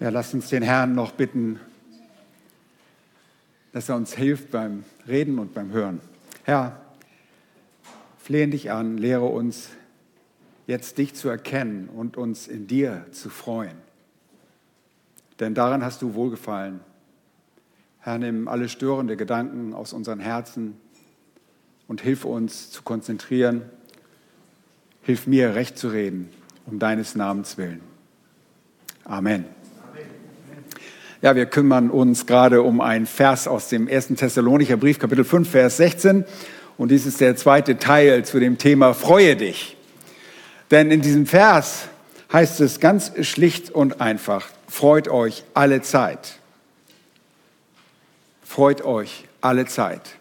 Ja, lasst uns den Herrn noch bitten, dass er uns hilft beim Reden und beim Hören. Herr, flehen dich an, lehre uns jetzt dich zu erkennen und uns in dir zu freuen. Denn daran hast du wohlgefallen. Herr, nimm alle störende Gedanken aus unseren Herzen und hilf uns zu konzentrieren. Hilf mir, recht zu reden, um deines Namens willen. Amen. Ja, wir kümmern uns gerade um einen Vers aus dem ersten Thessalonicher Brief, Kapitel 5, Vers 16. Und dies ist der zweite Teil zu dem Thema Freue dich. Denn in diesem Vers heißt es ganz schlicht und einfach, freut euch alle Zeit. Freut euch alle Zeit.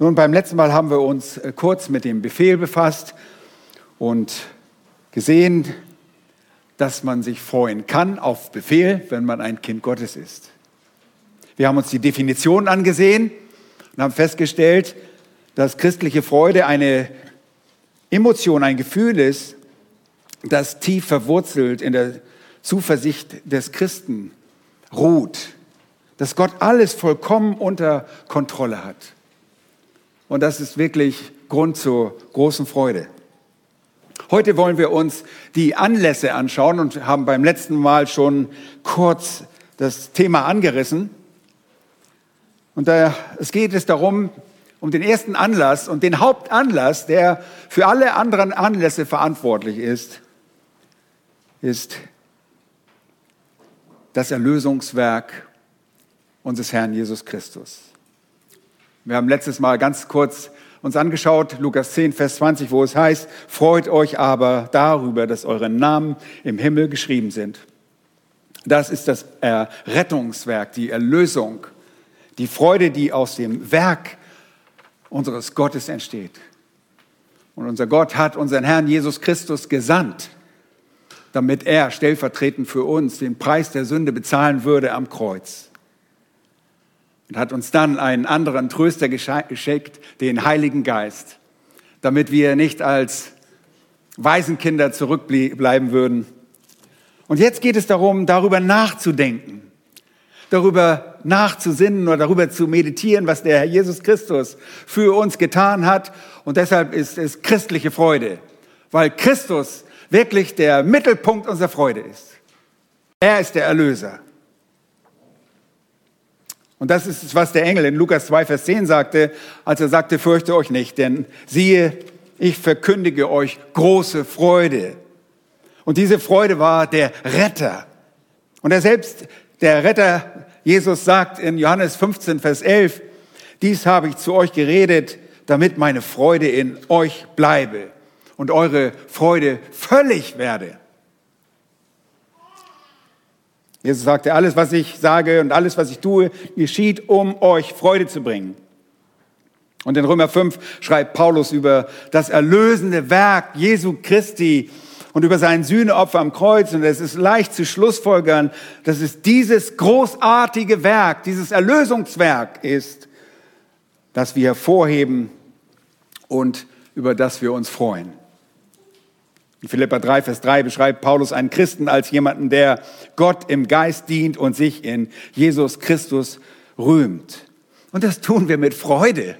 Nun, beim letzten Mal haben wir uns kurz mit dem Befehl befasst und gesehen, dass man sich freuen kann auf Befehl, wenn man ein Kind Gottes ist. Wir haben uns die Definition angesehen und haben festgestellt, dass christliche Freude eine Emotion, ein Gefühl ist, das tief verwurzelt in der Zuversicht des Christen ruht, dass Gott alles vollkommen unter Kontrolle hat. Und das ist wirklich Grund zur großen Freude. Heute wollen wir uns die Anlässe anschauen und haben beim letzten Mal schon kurz das Thema angerissen. Und da, es geht es darum, um den ersten Anlass und den Hauptanlass, der für alle anderen Anlässe verantwortlich ist, ist das Erlösungswerk unseres Herrn Jesus Christus. Wir haben letztes Mal ganz kurz uns angeschaut, Lukas 10, Vers 20, wo es heißt, freut euch aber darüber, dass eure Namen im Himmel geschrieben sind. Das ist das Rettungswerk, die Erlösung, die Freude, die aus dem Werk unseres Gottes entsteht. Und unser Gott hat unseren Herrn Jesus Christus gesandt, damit er stellvertretend für uns den Preis der Sünde bezahlen würde am Kreuz und hat uns dann einen anderen Tröster geschickt, den Heiligen Geist, damit wir nicht als Waisenkinder zurückbleiben würden. Und jetzt geht es darum, darüber nachzudenken, darüber nachzusinnen oder darüber zu meditieren, was der Herr Jesus Christus für uns getan hat. Und deshalb ist es christliche Freude, weil Christus wirklich der Mittelpunkt unserer Freude ist. Er ist der Erlöser. Und das ist es, was der Engel in Lukas 2, Vers 10 sagte, als er sagte, fürchte euch nicht, denn siehe, ich verkündige euch große Freude. Und diese Freude war der Retter. Und er selbst, der Retter, Jesus sagt in Johannes 15, Vers 11, dies habe ich zu euch geredet, damit meine Freude in euch bleibe und eure Freude völlig werde. Jesus sagte, alles, was ich sage und alles, was ich tue, geschieht, um euch Freude zu bringen. Und in Römer 5 schreibt Paulus über das erlösende Werk Jesu Christi und über sein Sühneopfer am Kreuz. Und es ist leicht zu schlussfolgern, dass es dieses großartige Werk, dieses Erlösungswerk ist, das wir hervorheben und über das wir uns freuen. In Philippa 3, Vers 3 beschreibt Paulus einen Christen als jemanden, der Gott im Geist dient und sich in Jesus Christus rühmt. Und das tun wir mit Freude.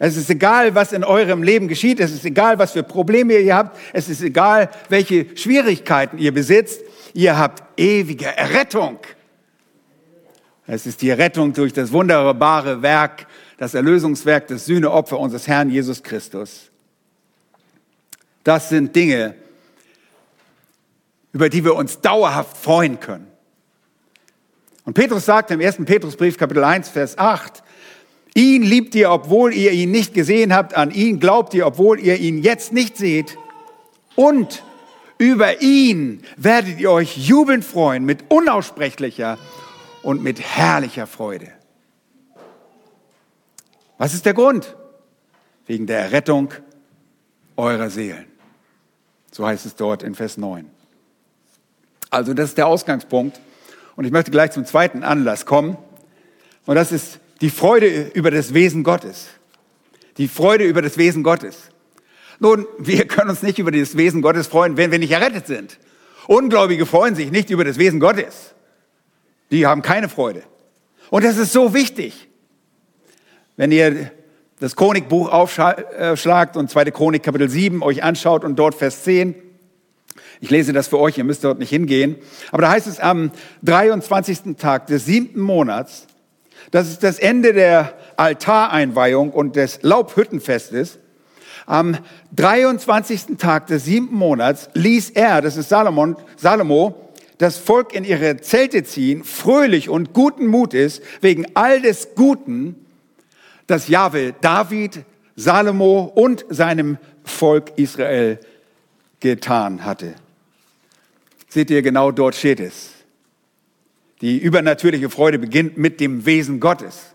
Es ist egal, was in eurem Leben geschieht. Es ist egal, was für Probleme ihr habt. Es ist egal, welche Schwierigkeiten ihr besitzt. Ihr habt ewige Errettung. Es ist die Rettung durch das wunderbare Werk, das Erlösungswerk, das Sühneopfer unseres Herrn Jesus Christus. Das sind Dinge, über die wir uns dauerhaft freuen können. Und Petrus sagt im ersten Petrusbrief, Kapitel 1, Vers 8, ihn liebt ihr, obwohl ihr ihn nicht gesehen habt, an ihn glaubt ihr, obwohl ihr ihn jetzt nicht seht. Und über ihn werdet ihr euch jubelnd freuen mit unaussprechlicher und mit herrlicher Freude. Was ist der Grund? Wegen der Errettung eurer Seelen. So heißt es dort in Vers 9. Also das ist der Ausgangspunkt. Und ich möchte gleich zum zweiten Anlass kommen. Und das ist die Freude über das Wesen Gottes. Die Freude über das Wesen Gottes. Nun, wir können uns nicht über das Wesen Gottes freuen, wenn wir nicht errettet sind. Ungläubige freuen sich nicht über das Wesen Gottes. Die haben keine Freude. Und das ist so wichtig. Wenn ihr das Chronikbuch aufschlagt und 2. Chronik Kapitel 7 euch anschaut und dort Vers 10, ich lese das für euch, ihr müsst dort nicht hingehen, aber da heißt es am 23. Tag des siebten Monats, das ist das Ende der Altareinweihung und des Laubhüttenfestes, am 23. Tag des siebten Monats ließ er, das ist Salomon, Salomo, das Volk in ihre Zelte ziehen, fröhlich und guten Mutes, wegen all des Guten, das Jahwe David, Salomo und seinem Volk Israel getan hatte. Seht ihr, genau dort steht es. Die übernatürliche Freude beginnt mit dem Wesen Gottes.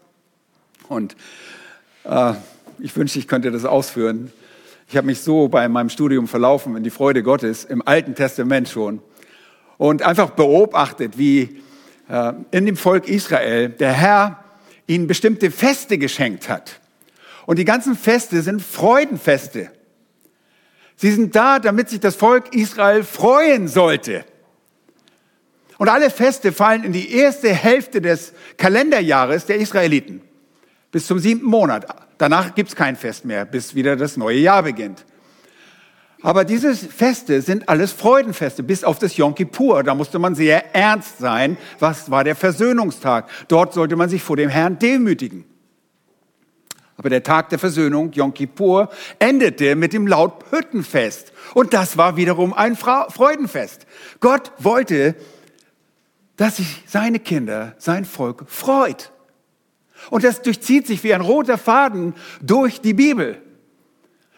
Und äh, ich wünschte, ich könnte das ausführen. Ich habe mich so bei meinem Studium verlaufen in die Freude Gottes im Alten Testament schon und einfach beobachtet, wie äh, in dem Volk Israel der Herr ihnen bestimmte Feste geschenkt hat. Und die ganzen Feste sind Freudenfeste. Sie sind da, damit sich das Volk Israel freuen sollte. Und alle Feste fallen in die erste Hälfte des Kalenderjahres der Israeliten. Bis zum siebten Monat. Danach gibt's kein Fest mehr, bis wieder das neue Jahr beginnt. Aber diese Feste sind alles Freudenfeste, bis auf das Yom Kippur. Da musste man sehr ernst sein. Was war der Versöhnungstag? Dort sollte man sich vor dem Herrn demütigen. Aber der Tag der Versöhnung, Yom Kippur, endete mit dem Laubhüttenfest. Und das war wiederum ein Freudenfest. Gott wollte, dass sich seine Kinder, sein Volk freut. Und das durchzieht sich wie ein roter Faden durch die Bibel.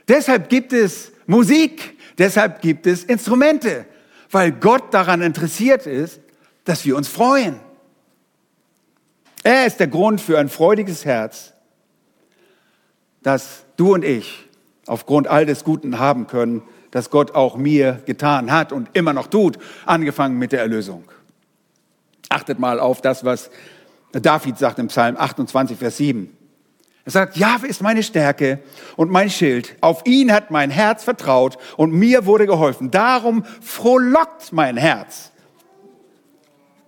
Deshalb gibt es Musik, deshalb gibt es Instrumente, weil Gott daran interessiert ist, dass wir uns freuen. Er ist der Grund für ein freudiges Herz, das du und ich aufgrund all des Guten haben können, das Gott auch mir getan hat und immer noch tut, angefangen mit der Erlösung. Achtet mal auf das, was David sagt im Psalm 28, Vers 7. Er sagt, Jahwe ist meine Stärke und mein Schild. Auf ihn hat mein Herz vertraut und mir wurde geholfen. Darum frohlockt mein Herz.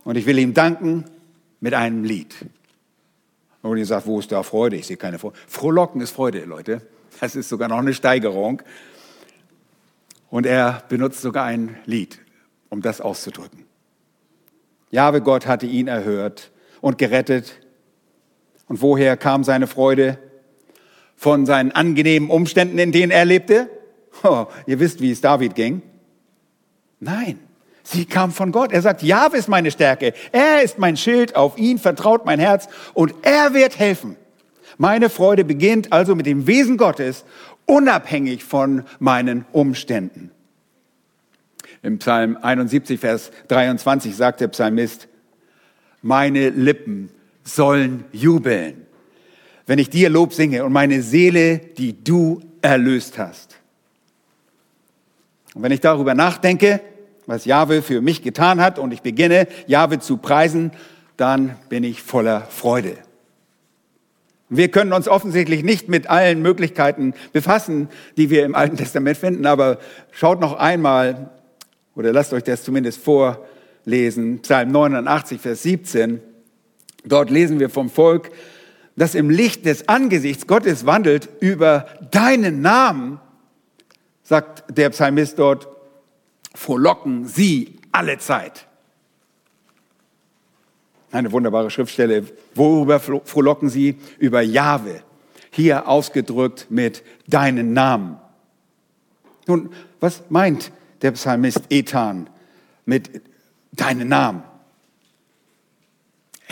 Und ich will ihm danken mit einem Lied. Und ihr sagt, wo ist da Freude? Ich sehe keine Freude. Frohlocken ist Freude, Leute. Das ist sogar noch eine Steigerung. Und er benutzt sogar ein Lied, um das auszudrücken. Jahwe Gott hatte ihn erhört und gerettet und woher kam seine Freude? Von seinen angenehmen Umständen, in denen er lebte? Oh, ihr wisst, wie es David ging. Nein, sie kam von Gott. Er sagt, Jahwe ist meine Stärke. Er ist mein Schild. Auf ihn vertraut mein Herz und er wird helfen. Meine Freude beginnt also mit dem Wesen Gottes, unabhängig von meinen Umständen. Im Psalm 71, Vers 23 sagt der Psalmist, meine Lippen sollen jubeln, wenn ich dir Lob singe und meine Seele, die du erlöst hast. Und wenn ich darüber nachdenke, was Jahwe für mich getan hat und ich beginne, Jahwe zu preisen, dann bin ich voller Freude. Wir können uns offensichtlich nicht mit allen Möglichkeiten befassen, die wir im Alten Testament finden, aber schaut noch einmal, oder lasst euch das zumindest vorlesen, Psalm 89, Vers 17. Dort lesen wir vom Volk, das im Licht des Angesichts Gottes wandelt über deinen Namen, sagt der Psalmist dort, frohlocken sie alle Zeit. Eine wunderbare Schriftstelle. Worüber frohlocken sie? Über Jahwe. Hier ausgedrückt mit deinen Namen. Nun, was meint der Psalmist Ethan mit deinen Namen?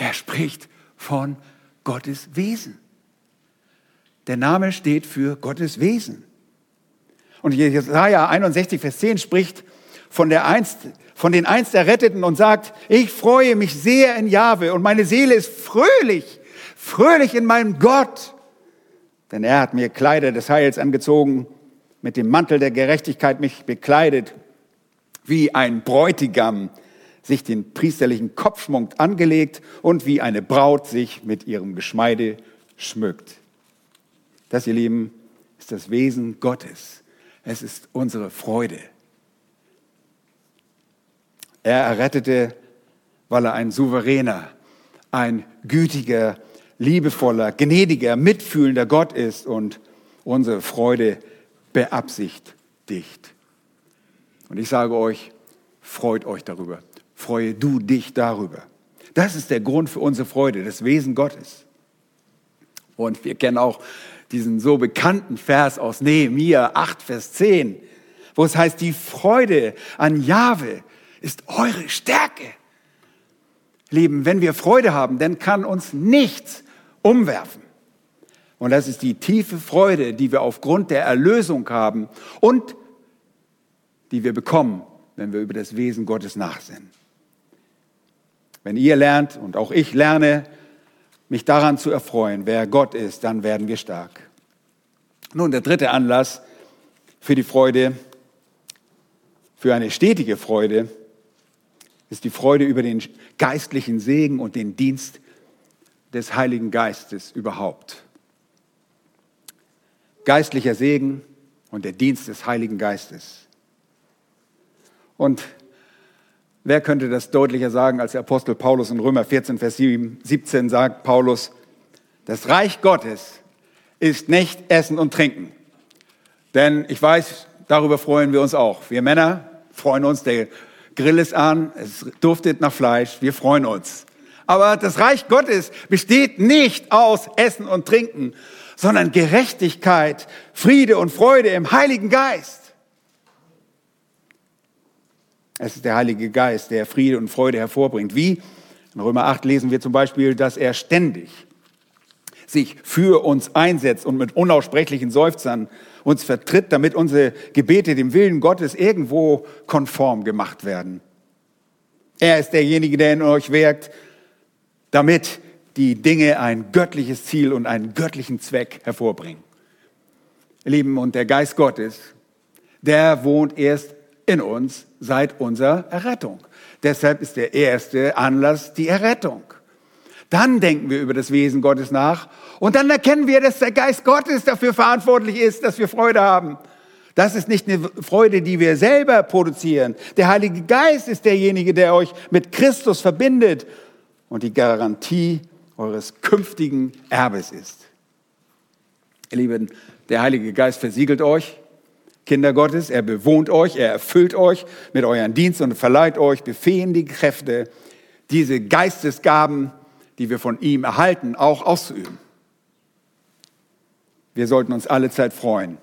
Er spricht von Gottes Wesen. Der Name steht für Gottes Wesen. Und Jesaja 61, Vers 10 spricht von, der einst, von den einst Erretteten und sagt, ich freue mich sehr in Jahwe und meine Seele ist fröhlich, fröhlich in meinem Gott. Denn er hat mir Kleider des Heils angezogen, mit dem Mantel der Gerechtigkeit mich bekleidet, wie ein Bräutigam sich den priesterlichen Kopfschmuck angelegt und wie eine Braut sich mit ihrem Geschmeide schmückt. Das, ihr Lieben, ist das Wesen Gottes. Es ist unsere Freude. Er errettete, weil er ein souveräner, ein gütiger, liebevoller, gnädiger, mitfühlender Gott ist und unsere Freude beabsichtigt. Und ich sage euch, freut euch darüber. Freue du dich darüber. Das ist der Grund für unsere Freude, das Wesen Gottes. Und wir kennen auch diesen so bekannten Vers aus Nehemiah 8, Vers 10, wo es heißt, die Freude an Jahwe ist eure Stärke. Lieben, wenn wir Freude haben, dann kann uns nichts umwerfen. Und das ist die tiefe Freude, die wir aufgrund der Erlösung haben und die wir bekommen, wenn wir über das Wesen Gottes nachsinnen. Wenn ihr lernt und auch ich lerne, mich daran zu erfreuen, wer Gott ist, dann werden wir stark. Nun, der dritte Anlass für die Freude, für eine stetige Freude, ist die Freude über den geistlichen Segen und den Dienst des Heiligen Geistes überhaupt. Geistlicher Segen und der Dienst des Heiligen Geistes. Und wer könnte das deutlicher sagen als der Apostel Paulus in Römer 14, Vers 17 sagt Paulus, das Reich Gottes ist nicht Essen und Trinken. Denn ich weiß, darüber freuen wir uns auch. Wir Männer freuen uns, der Grill ist an, es duftet nach Fleisch, wir freuen uns. Aber das Reich Gottes besteht nicht aus Essen und Trinken, sondern Gerechtigkeit, Friede und Freude im Heiligen Geist. Es ist der Heilige Geist, der Friede und Freude hervorbringt. Wie? In Römer 8 lesen wir zum Beispiel, dass er ständig sich für uns einsetzt und mit unaussprechlichen Seufzern uns vertritt, damit unsere Gebete dem Willen Gottes irgendwo konform gemacht werden. Er ist derjenige, der in euch wirkt, damit die Dinge ein göttliches Ziel und einen göttlichen Zweck hervorbringen. Lieben, und der Geist Gottes, der wohnt erst in uns seit unserer Errettung. Deshalb ist der erste Anlass die Errettung. Dann denken wir über das Wesen Gottes nach und dann erkennen wir, dass der Geist Gottes dafür verantwortlich ist, dass wir Freude haben. Das ist nicht eine Freude, die wir selber produzieren. Der Heilige Geist ist derjenige, der euch mit Christus verbindet und die Garantie eures künftigen Erbes ist. Ihr Lieben, der Heilige Geist versiegelt euch, Kinder Gottes, er bewohnt euch, er erfüllt euch mit euren Dienst und verleiht euch befähige Kräfte, diese Geistesgaben, die wir von ihm erhalten, auch auszuüben. Wir sollten uns alle Zeit freuen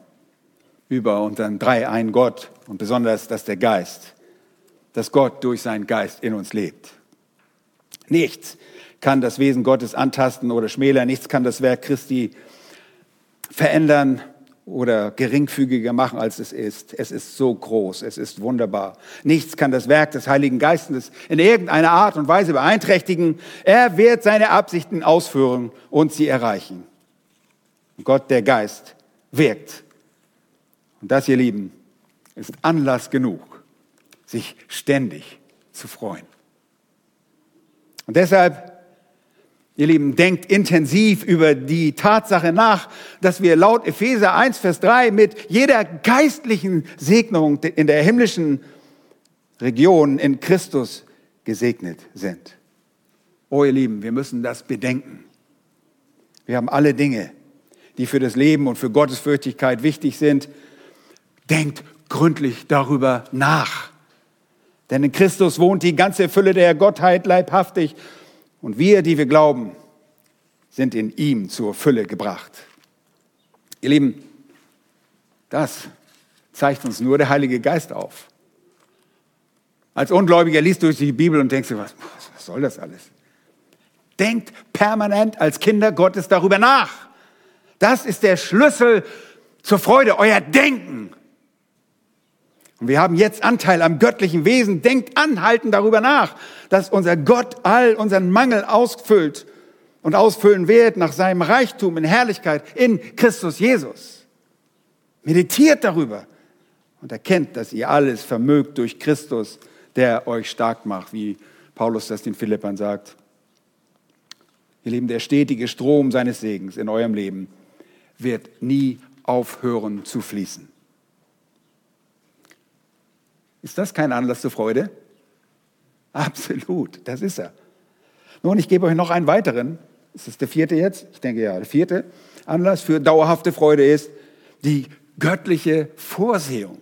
über unseren dreieinen Gott und besonders, dass der Geist, dass Gott durch seinen Geist in uns lebt. Nichts kann das Wesen Gottes antasten oder schmälern, nichts kann das Werk Christi verändern oder geringfügiger machen, als es ist. Es ist so groß, es ist wunderbar. Nichts kann das Werk des Heiligen Geistes in irgendeiner Art und Weise beeinträchtigen. Er wird seine Absichten ausführen und sie erreichen. Gott, der Geist, wirkt. Und das, ihr Lieben, ist Anlass genug, sich ständig zu freuen. Und deshalb, ihr Lieben, denkt intensiv über die Tatsache nach, dass wir laut Epheser 1, Vers 3 mit jeder geistlichen Segnung in der himmlischen Region in Christus gesegnet sind. Oh, ihr Lieben, wir müssen das bedenken. Wir haben alle Dinge, die für das Leben und für Gottesfürchtigkeit wichtig sind. Denkt gründlich darüber nach. Denn in Christus wohnt die ganze Fülle der Gottheit leibhaftig und wir, die wir glauben, sind in ihm zur Fülle gebracht. Ihr Lieben, das zeigt uns nur der Heilige Geist auf. Als Ungläubiger liest du die Bibel und denkst dir, was, was soll das alles? Denkt permanent als Kinder Gottes darüber nach. Das ist der Schlüssel zur Freude, euer Denken. Und wir haben jetzt Anteil am göttlichen Wesen. Denkt anhaltend darüber nach, dass unser Gott all unseren Mangel ausfüllt und ausfüllen wird nach seinem Reichtum in Herrlichkeit in Christus Jesus. Meditiert darüber und erkennt, dass ihr alles vermögt durch Christus, der euch stark macht, wie Paulus das den Philippern sagt. Ihr Lieben, der stetige Strom seines Segens in eurem Leben wird nie aufhören zu fließen. Ist das kein Anlass zur Freude? Absolut, das ist er. Nun, ich gebe euch noch einen weiteren. Ist das der vierte jetzt? Ich denke ja, der vierte Anlass für dauerhafte Freude ist die göttliche Vorsehung.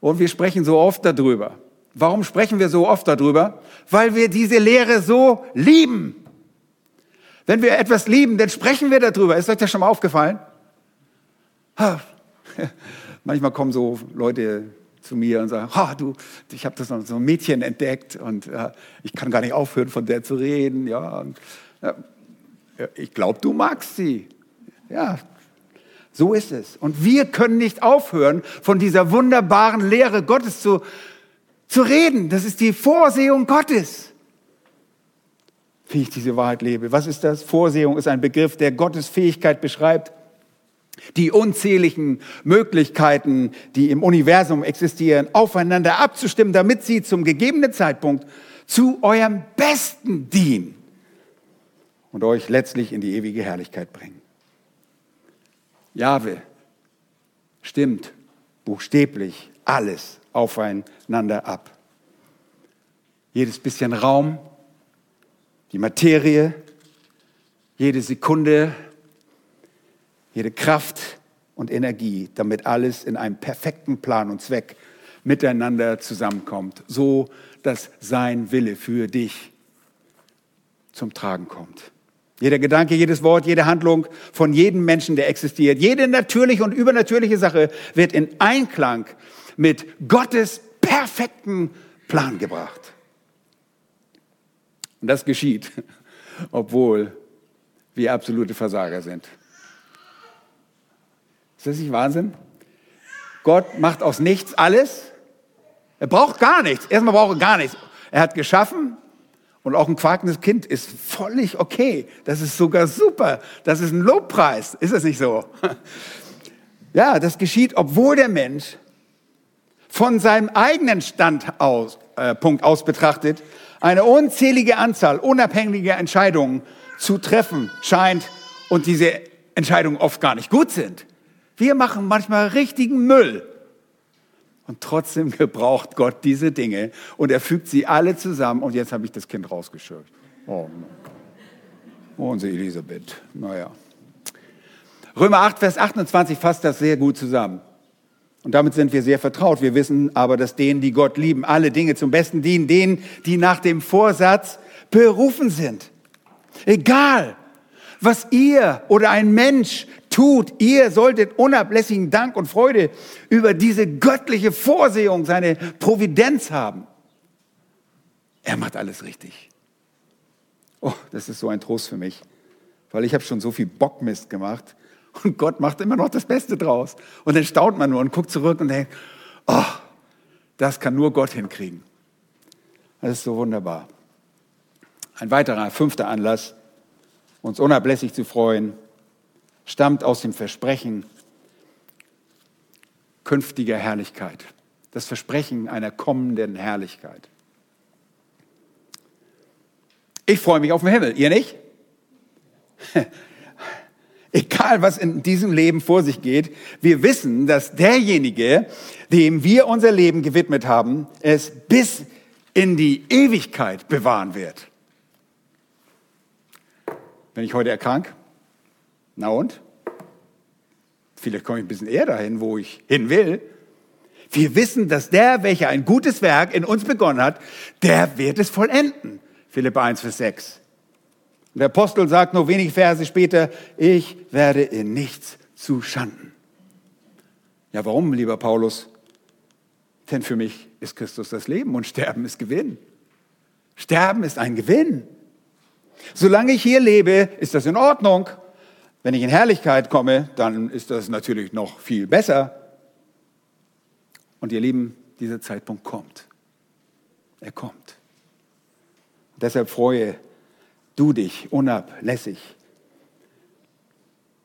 Und wir sprechen so oft darüber. Warum sprechen wir so oft darüber? Weil wir diese Lehre so lieben. Wenn wir etwas lieben, dann sprechen wir darüber. Ist euch das schon mal aufgefallen? Ha. Manchmal kommen so Leute zu mir und sagen, ha, du, ich habe das noch so ein Mädchen entdeckt und ja, ich kann gar nicht aufhören, von der zu reden. Ja, und, ja ich glaube, du magst sie. Ja, so ist es. Und wir können nicht aufhören, von dieser wunderbaren Lehre Gottes zu, zu reden. Das ist die Vorsehung Gottes. Wie ich diese Wahrheit lebe. Was ist das? Vorsehung ist ein Begriff, der Gottes Fähigkeit beschreibt, die unzähligen Möglichkeiten, die im Universum existieren, aufeinander abzustimmen, damit sie zum gegebenen Zeitpunkt zu eurem Besten dienen und euch letztlich in die ewige Herrlichkeit bringen. Jahwe stimmt buchstäblich alles aufeinander ab. Jedes bisschen Raum, die Materie, jede Sekunde, jede Kraft und Energie, damit alles in einem perfekten Plan und Zweck miteinander zusammenkommt, so dass sein Wille für dich zum Tragen kommt. Jeder Gedanke, jedes Wort, jede Handlung von jedem Menschen, der existiert, jede natürliche und übernatürliche Sache wird in Einklang mit Gottes perfekten Plan gebracht. Und das geschieht, obwohl wir absolute Versager sind. Ist das nicht Wahnsinn? Gott macht aus nichts alles. Er braucht gar nichts. Erstmal braucht er gar nichts. Er hat geschaffen und auch ein quakendes Kind ist völlig okay. Das ist sogar super. Das ist ein Lobpreis. Ist das nicht so? Ja, das geschieht, obwohl der Mensch von seinem eigenen Standpunkt äh, aus betrachtet eine unzählige Anzahl unabhängiger Entscheidungen zu treffen scheint und diese Entscheidungen oft gar nicht gut sind. Wir machen manchmal richtigen Müll. Und trotzdem gebraucht Gott diese Dinge und er fügt sie alle zusammen. Und jetzt habe ich das Kind rausgeschürft. Oh, oh unsere Elisabeth. Naja. Römer 8, Vers 28 fasst das sehr gut zusammen. Und damit sind wir sehr vertraut. Wir wissen aber, dass denen, die Gott lieben, alle Dinge zum Besten dienen, denen, die nach dem Vorsatz berufen sind. Egal, was ihr oder ein Mensch tut. Ihr solltet unablässigen Dank und Freude über diese göttliche Vorsehung, seine Providenz haben. Er macht alles richtig. Oh, das ist so ein Trost für mich, weil ich habe schon so viel Bockmist gemacht und Gott macht immer noch das Beste draus. Und dann staunt man nur und guckt zurück und denkt, oh, das kann nur Gott hinkriegen. Das ist so wunderbar. Ein weiterer, fünfter Anlass, uns unablässig zu freuen, stammt aus dem Versprechen künftiger Herrlichkeit. Das Versprechen einer kommenden Herrlichkeit. Ich freue mich auf den Himmel, ihr nicht? Egal, was in diesem Leben vor sich geht, wir wissen, dass derjenige, dem wir unser Leben gewidmet haben, es bis in die Ewigkeit bewahren wird. Wenn ich heute erkrank, na und? Vielleicht komme ich ein bisschen eher dahin, wo ich hin will. Wir wissen, dass der, welcher ein gutes Werk in uns begonnen hat, der wird es vollenden. Philipp 1, Vers 6. Und der Apostel sagt nur wenige Verse später, ich werde in nichts zu Schanden. Ja, warum, lieber Paulus? Denn für mich ist Christus das Leben und Sterben ist Gewinn. Sterben ist ein Gewinn. Solange ich hier lebe, ist das in Ordnung. Wenn ich in Herrlichkeit komme, dann ist das natürlich noch viel besser. Und ihr Lieben, dieser Zeitpunkt kommt. Er kommt. deshalb freue du dich unablässig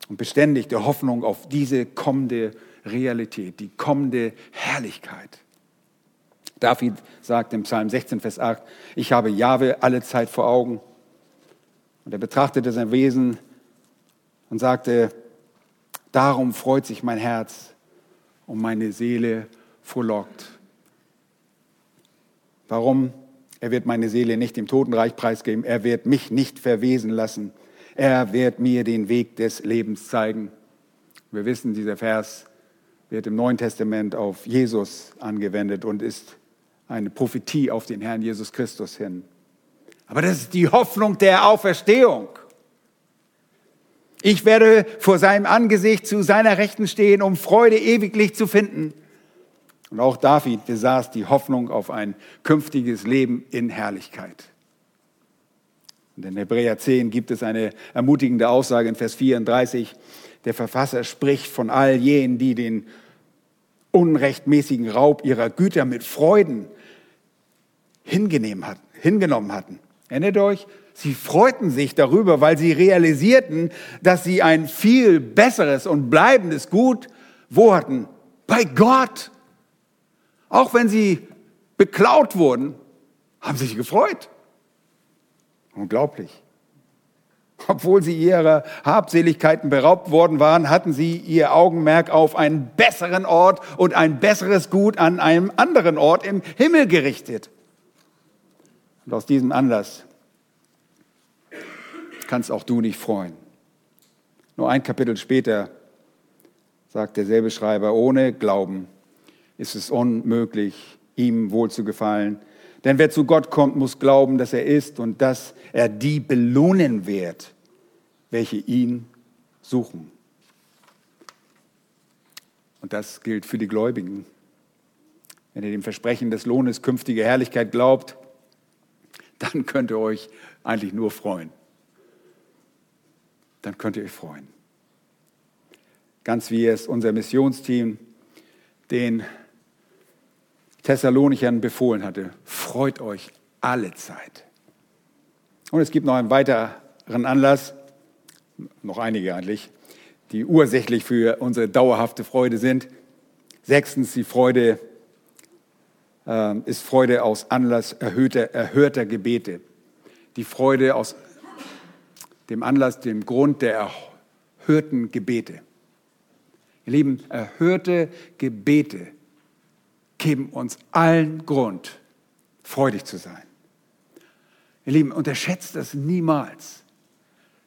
und beständig der Hoffnung auf diese kommende Realität, die kommende Herrlichkeit. David sagt im Psalm 16, Vers 8, ich habe Jahwe alle Zeit vor Augen. Und er betrachtete sein Wesen und sagte, darum freut sich mein Herz und meine Seele frohlockt. Warum? Er wird meine Seele nicht dem Totenreich preisgeben. Er wird mich nicht verwesen lassen. Er wird mir den Weg des Lebens zeigen. Wir wissen, dieser Vers wird im Neuen Testament auf Jesus angewendet und ist eine Prophetie auf den Herrn Jesus Christus hin. Aber das ist die Hoffnung der Auferstehung. Ich werde vor seinem Angesicht zu seiner Rechten stehen, um Freude ewiglich zu finden. Und auch David besaß die Hoffnung auf ein künftiges Leben in Herrlichkeit. Und in Hebräer 10 gibt es eine ermutigende Aussage in Vers 34. Der Verfasser spricht von all jenen, die den unrechtmäßigen Raub ihrer Güter mit Freuden hingenommen hatten. Erinnert euch? Sie freuten sich darüber, weil sie realisierten, dass sie ein viel besseres und bleibendes Gut wo hatten? Bei Gott. Auch wenn sie beklaut wurden, haben sie sich gefreut. Unglaublich. Obwohl sie ihrer Habseligkeiten beraubt worden waren, hatten sie ihr Augenmerk auf einen besseren Ort und ein besseres Gut an einem anderen Ort im Himmel gerichtet. Und aus diesem Anlass kannst auch du dich freuen. Nur ein Kapitel später sagt derselbe Schreiber, ohne Glauben ist es unmöglich, ihm wohl zu gefallen. Denn wer zu Gott kommt, muss glauben, dass er ist und dass er die belohnen wird, welche ihn suchen. Und das gilt für die Gläubigen. Wenn ihr dem Versprechen des Lohnes künftige Herrlichkeit glaubt, dann könnt ihr euch eigentlich nur freuen. Dann könnt ihr euch freuen. Ganz wie es unser Missionsteam den Thessalonichern befohlen hatte, freut euch alle Zeit. Und es gibt noch einen weiteren Anlass, noch einige eigentlich, die ursächlich für unsere dauerhafte Freude sind. Sechstens, die Freude äh, ist Freude aus Anlass erhöhter, erhörter Gebete. Die Freude aus dem Anlass, dem Grund der erhörten Gebete. Ihr Lieben, erhörte Gebete geben uns allen Grund, freudig zu sein. Ihr Lieben, unterschätzt das niemals.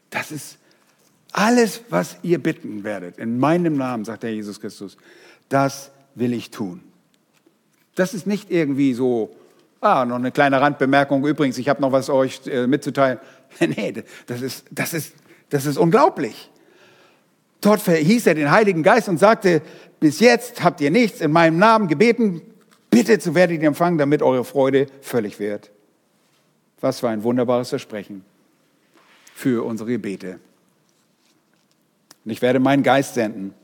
Das ist alles, was ihr bitten werdet. In meinem Namen, sagt der Jesus Christus, das will ich tun. Das ist nicht irgendwie so, ah, noch eine kleine Randbemerkung. Übrigens, ich habe noch was euch äh, mitzuteilen. nee, das ist, das, ist, das ist unglaublich. Dort verhieß er den Heiligen Geist und sagte, bis jetzt habt ihr nichts in meinem Namen gebeten, bitte so werdet ihr empfangen, damit eure Freude völlig wird. Was für ein wunderbares Versprechen für unsere Gebete. Und ich werde meinen Geist senden.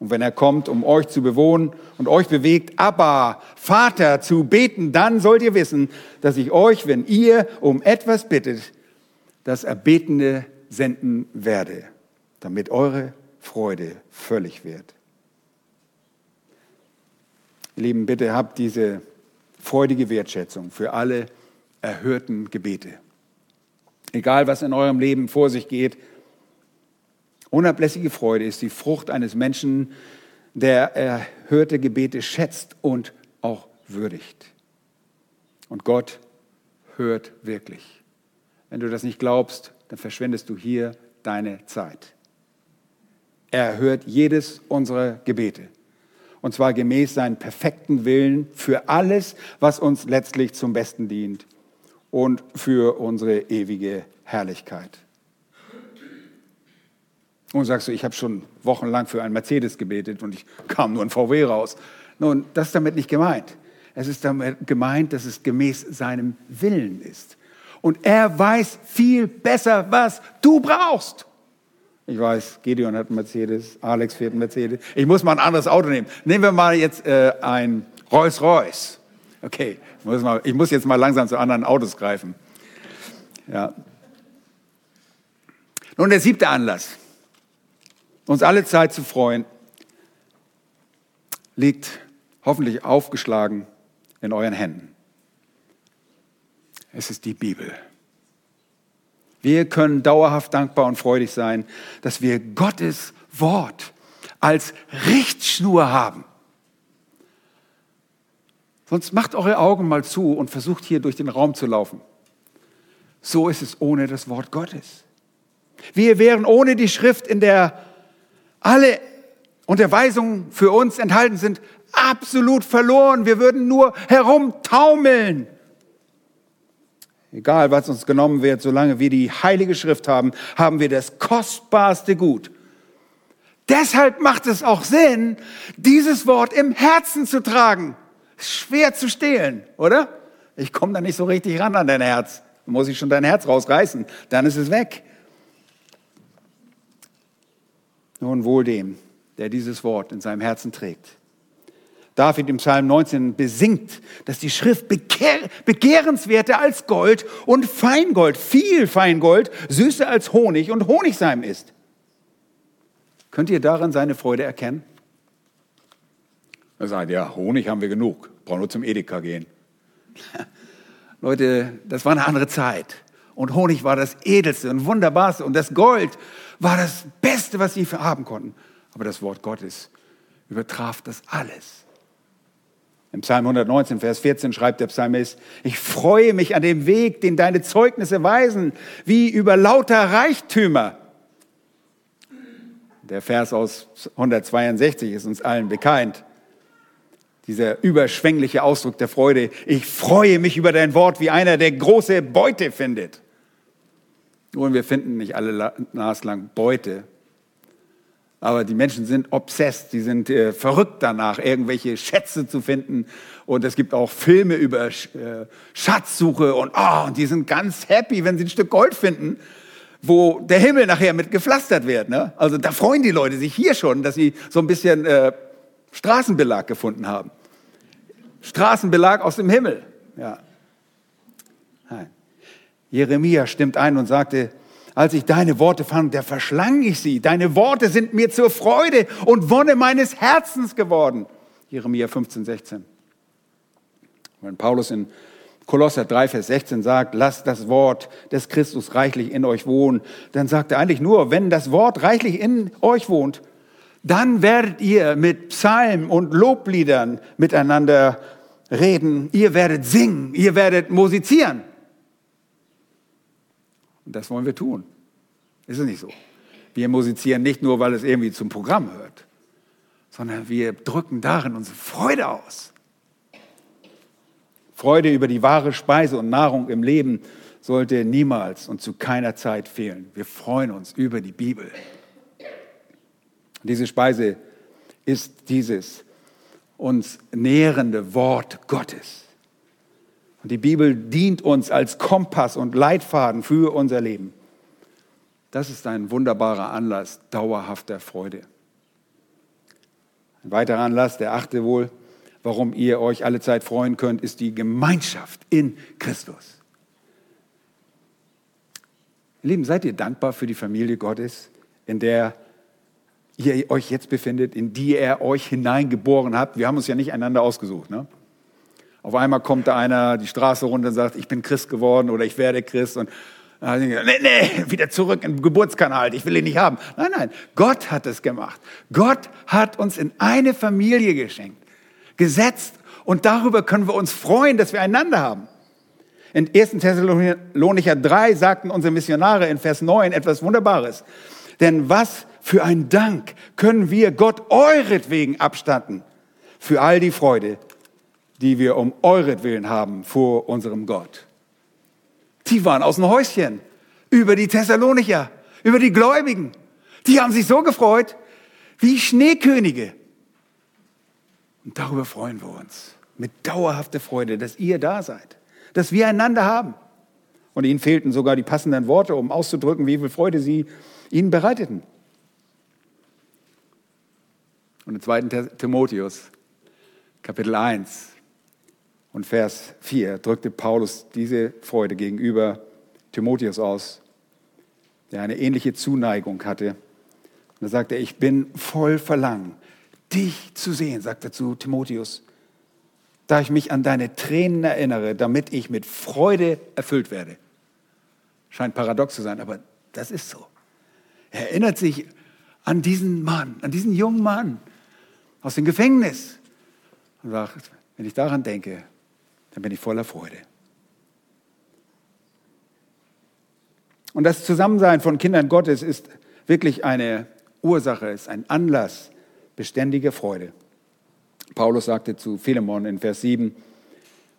Und wenn er kommt, um euch zu bewohnen und euch bewegt, aber Vater zu beten, dann sollt ihr wissen, dass ich euch, wenn ihr um etwas bittet, das Erbetene senden werde, damit eure Freude völlig wird. Lieben, bitte habt diese freudige Wertschätzung für alle erhörten Gebete. Egal, was in eurem Leben vor sich geht, unablässige Freude ist die Frucht eines Menschen, der erhörte Gebete schätzt und auch würdigt. Und Gott hört wirklich. Wenn du das nicht glaubst, dann verschwendest du hier deine Zeit. Er hört jedes unserer Gebete. Und zwar gemäß seinen perfekten Willen für alles, was uns letztlich zum Besten dient und für unsere ewige Herrlichkeit. Und sagst du, ich habe schon wochenlang für einen Mercedes gebetet und ich kam nur ein VW raus. Nun, das ist damit nicht gemeint. Es ist damit gemeint, dass es gemäß seinem Willen ist. Und er weiß viel besser, was du brauchst. Ich weiß, Gideon hat einen Mercedes, Alex fährt einen Mercedes. Ich muss mal ein anderes Auto nehmen. Nehmen wir mal jetzt äh, ein Rolls-Royce. Okay, ich muss, mal, ich muss jetzt mal langsam zu anderen Autos greifen. Ja. Nun, der siebte Anlass, uns alle Zeit zu freuen, liegt hoffentlich aufgeschlagen in euren Händen. Es ist die Bibel. Wir können dauerhaft dankbar und freudig sein, dass wir Gottes Wort als Richtschnur haben. Sonst macht eure Augen mal zu und versucht hier durch den Raum zu laufen. So ist es ohne das Wort Gottes. Wir wären ohne die Schrift, in der alle Unterweisungen für uns enthalten sind, absolut verloren. Wir würden nur herumtaumeln. Egal, was uns genommen wird, solange wir die Heilige Schrift haben, haben wir das kostbarste Gut. Deshalb macht es auch Sinn, dieses Wort im Herzen zu tragen. Schwer zu stehlen, oder? Ich komme da nicht so richtig ran an dein Herz. muss ich schon dein Herz rausreißen, dann ist es weg. Nun wohl dem, der dieses Wort in seinem Herzen trägt. David im Psalm 19 besingt, dass die Schrift begehr, begehrenswerter als Gold und Feingold, viel Feingold, süßer als Honig und Honigseim ist. Könnt ihr darin seine Freude erkennen? Er sagt, ja, Honig haben wir genug, brauchen nur zum Edeka gehen. Leute, das war eine andere Zeit. Und Honig war das Edelste und Wunderbarste. Und das Gold war das Beste, was sie haben konnten. Aber das Wort Gottes übertraf das alles. Im Psalm 119, Vers 14 schreibt der Psalmist, ich freue mich an dem Weg, den deine Zeugnisse weisen, wie über lauter Reichtümer. Der Vers aus 162 ist uns allen bekannt. Dieser überschwängliche Ausdruck der Freude. Ich freue mich über dein Wort wie einer, der große Beute findet. Nun, wir finden nicht alle naslang Beute, aber die Menschen sind obsessed, die sind äh, verrückt danach, irgendwelche Schätze zu finden. Und es gibt auch Filme über Sch äh, Schatzsuche und, oh, und die sind ganz happy, wenn sie ein Stück Gold finden, wo der Himmel nachher mit gepflastert wird. Ne? Also da freuen die Leute sich hier schon, dass sie so ein bisschen äh, Straßenbelag gefunden haben. Straßenbelag aus dem Himmel. Ja. Jeremia stimmt ein und sagte, als ich deine Worte fand, da verschlang ich sie. Deine Worte sind mir zur Freude und Wonne meines Herzens geworden. Jeremia 15, 16. Wenn Paulus in Kolosser 3, Vers 16 sagt, lasst das Wort des Christus reichlich in euch wohnen, dann sagt er eigentlich nur, wenn das Wort reichlich in euch wohnt, dann werdet ihr mit Psalmen und Lobliedern miteinander reden, ihr werdet singen, ihr werdet musizieren. Und das wollen wir tun. Ist es nicht so? Wir musizieren nicht nur, weil es irgendwie zum Programm hört, sondern wir drücken darin unsere Freude aus. Freude über die wahre Speise und Nahrung im Leben sollte niemals und zu keiner Zeit fehlen. Wir freuen uns über die Bibel. Diese Speise ist dieses uns nährende Wort Gottes. Und die Bibel dient uns als Kompass und Leitfaden für unser Leben. Das ist ein wunderbarer Anlass dauerhafter Freude. Ein weiterer Anlass, der achte wohl, warum ihr euch alle Zeit freuen könnt, ist die Gemeinschaft in Christus. Ihr Lieben, seid ihr dankbar für die Familie Gottes, in der ihr euch jetzt befindet, in die er euch hineingeboren hat? Wir haben uns ja nicht einander ausgesucht. Ne? Auf einmal kommt da einer die Straße runter und sagt, ich bin Christ geworden oder ich werde Christ. Und dann nee, nee, wieder zurück in den Geburtskanal, ich will ihn nicht haben. Nein, nein, Gott hat es gemacht. Gott hat uns in eine Familie geschenkt, gesetzt und darüber können wir uns freuen, dass wir einander haben. In 1. Thessalonicher 3 sagten unsere Missionare in Vers 9 etwas Wunderbares. Denn was für ein Dank können wir Gott euretwegen abstatten für all die Freude, die wir um euretwillen haben vor unserem Gott. Die waren aus dem Häuschen über die Thessalonicher, über die Gläubigen. Die haben sich so gefreut wie Schneekönige. Und darüber freuen wir uns mit dauerhafter Freude, dass ihr da seid, dass wir einander haben. Und ihnen fehlten sogar die passenden Worte, um auszudrücken, wie viel Freude sie ihnen bereiteten. Und im zweiten Timotheus, Kapitel 1, und Vers 4 drückte Paulus diese Freude gegenüber Timotheus aus, der eine ähnliche Zuneigung hatte. Und er sagte, ich bin voll Verlangen, dich zu sehen, sagte er zu Timotheus, da ich mich an deine Tränen erinnere, damit ich mit Freude erfüllt werde. Scheint paradox zu sein, aber das ist so. Er erinnert sich an diesen Mann, an diesen jungen Mann aus dem Gefängnis und sagt, Wenn ich daran denke, dann bin ich voller Freude. Und das Zusammensein von Kindern Gottes ist wirklich eine Ursache, ist ein Anlass beständige Freude. Paulus sagte zu Philemon in Vers 7,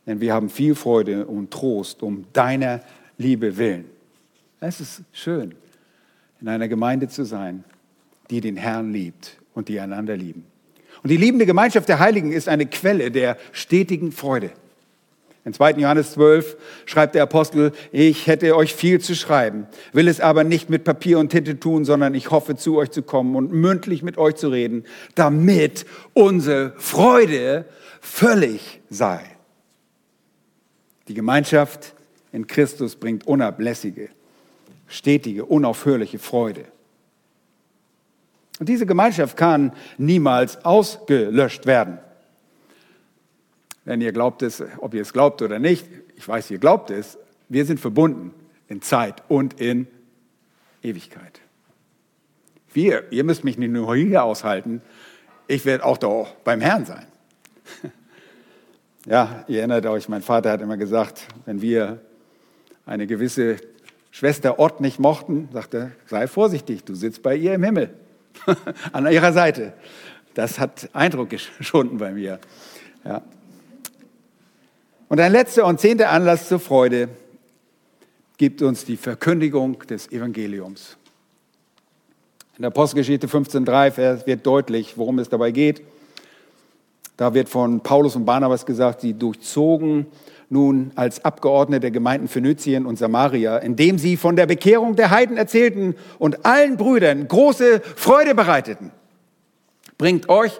denn wir haben viel Freude und Trost um deiner Liebe willen. Es ist schön, in einer Gemeinde zu sein, die den Herrn liebt und die einander lieben. Und die liebende Gemeinschaft der Heiligen ist eine Quelle der stetigen Freude. In 2. Johannes 12 schreibt der Apostel, ich hätte euch viel zu schreiben, will es aber nicht mit Papier und Tinte tun, sondern ich hoffe zu euch zu kommen und mündlich mit euch zu reden, damit unsere Freude völlig sei. Die Gemeinschaft in Christus bringt unablässige, stetige, unaufhörliche Freude. Und diese Gemeinschaft kann niemals ausgelöscht werden. Wenn ihr glaubt es, ob ihr es glaubt oder nicht, ich weiß, ihr glaubt es, wir sind verbunden in Zeit und in Ewigkeit. Wir, ihr müsst mich nicht nur hier aushalten, ich werde auch da beim Herrn sein. Ja, ihr erinnert euch, mein Vater hat immer gesagt, wenn wir eine gewisse Schwester Ott nicht mochten, sagte er, sei vorsichtig, du sitzt bei ihr im Himmel, an ihrer Seite. Das hat Eindruck geschunden bei mir. Ja. Und ein letzter und zehnter Anlass zur Freude gibt uns die Verkündigung des Evangeliums. In der Apostelgeschichte 15.3 wird deutlich, worum es dabei geht. Da wird von Paulus und Barnabas gesagt, sie durchzogen nun als Abgeordnete der Gemeinden Phönizien und Samaria, indem sie von der Bekehrung der Heiden erzählten und allen Brüdern große Freude bereiteten. Bringt euch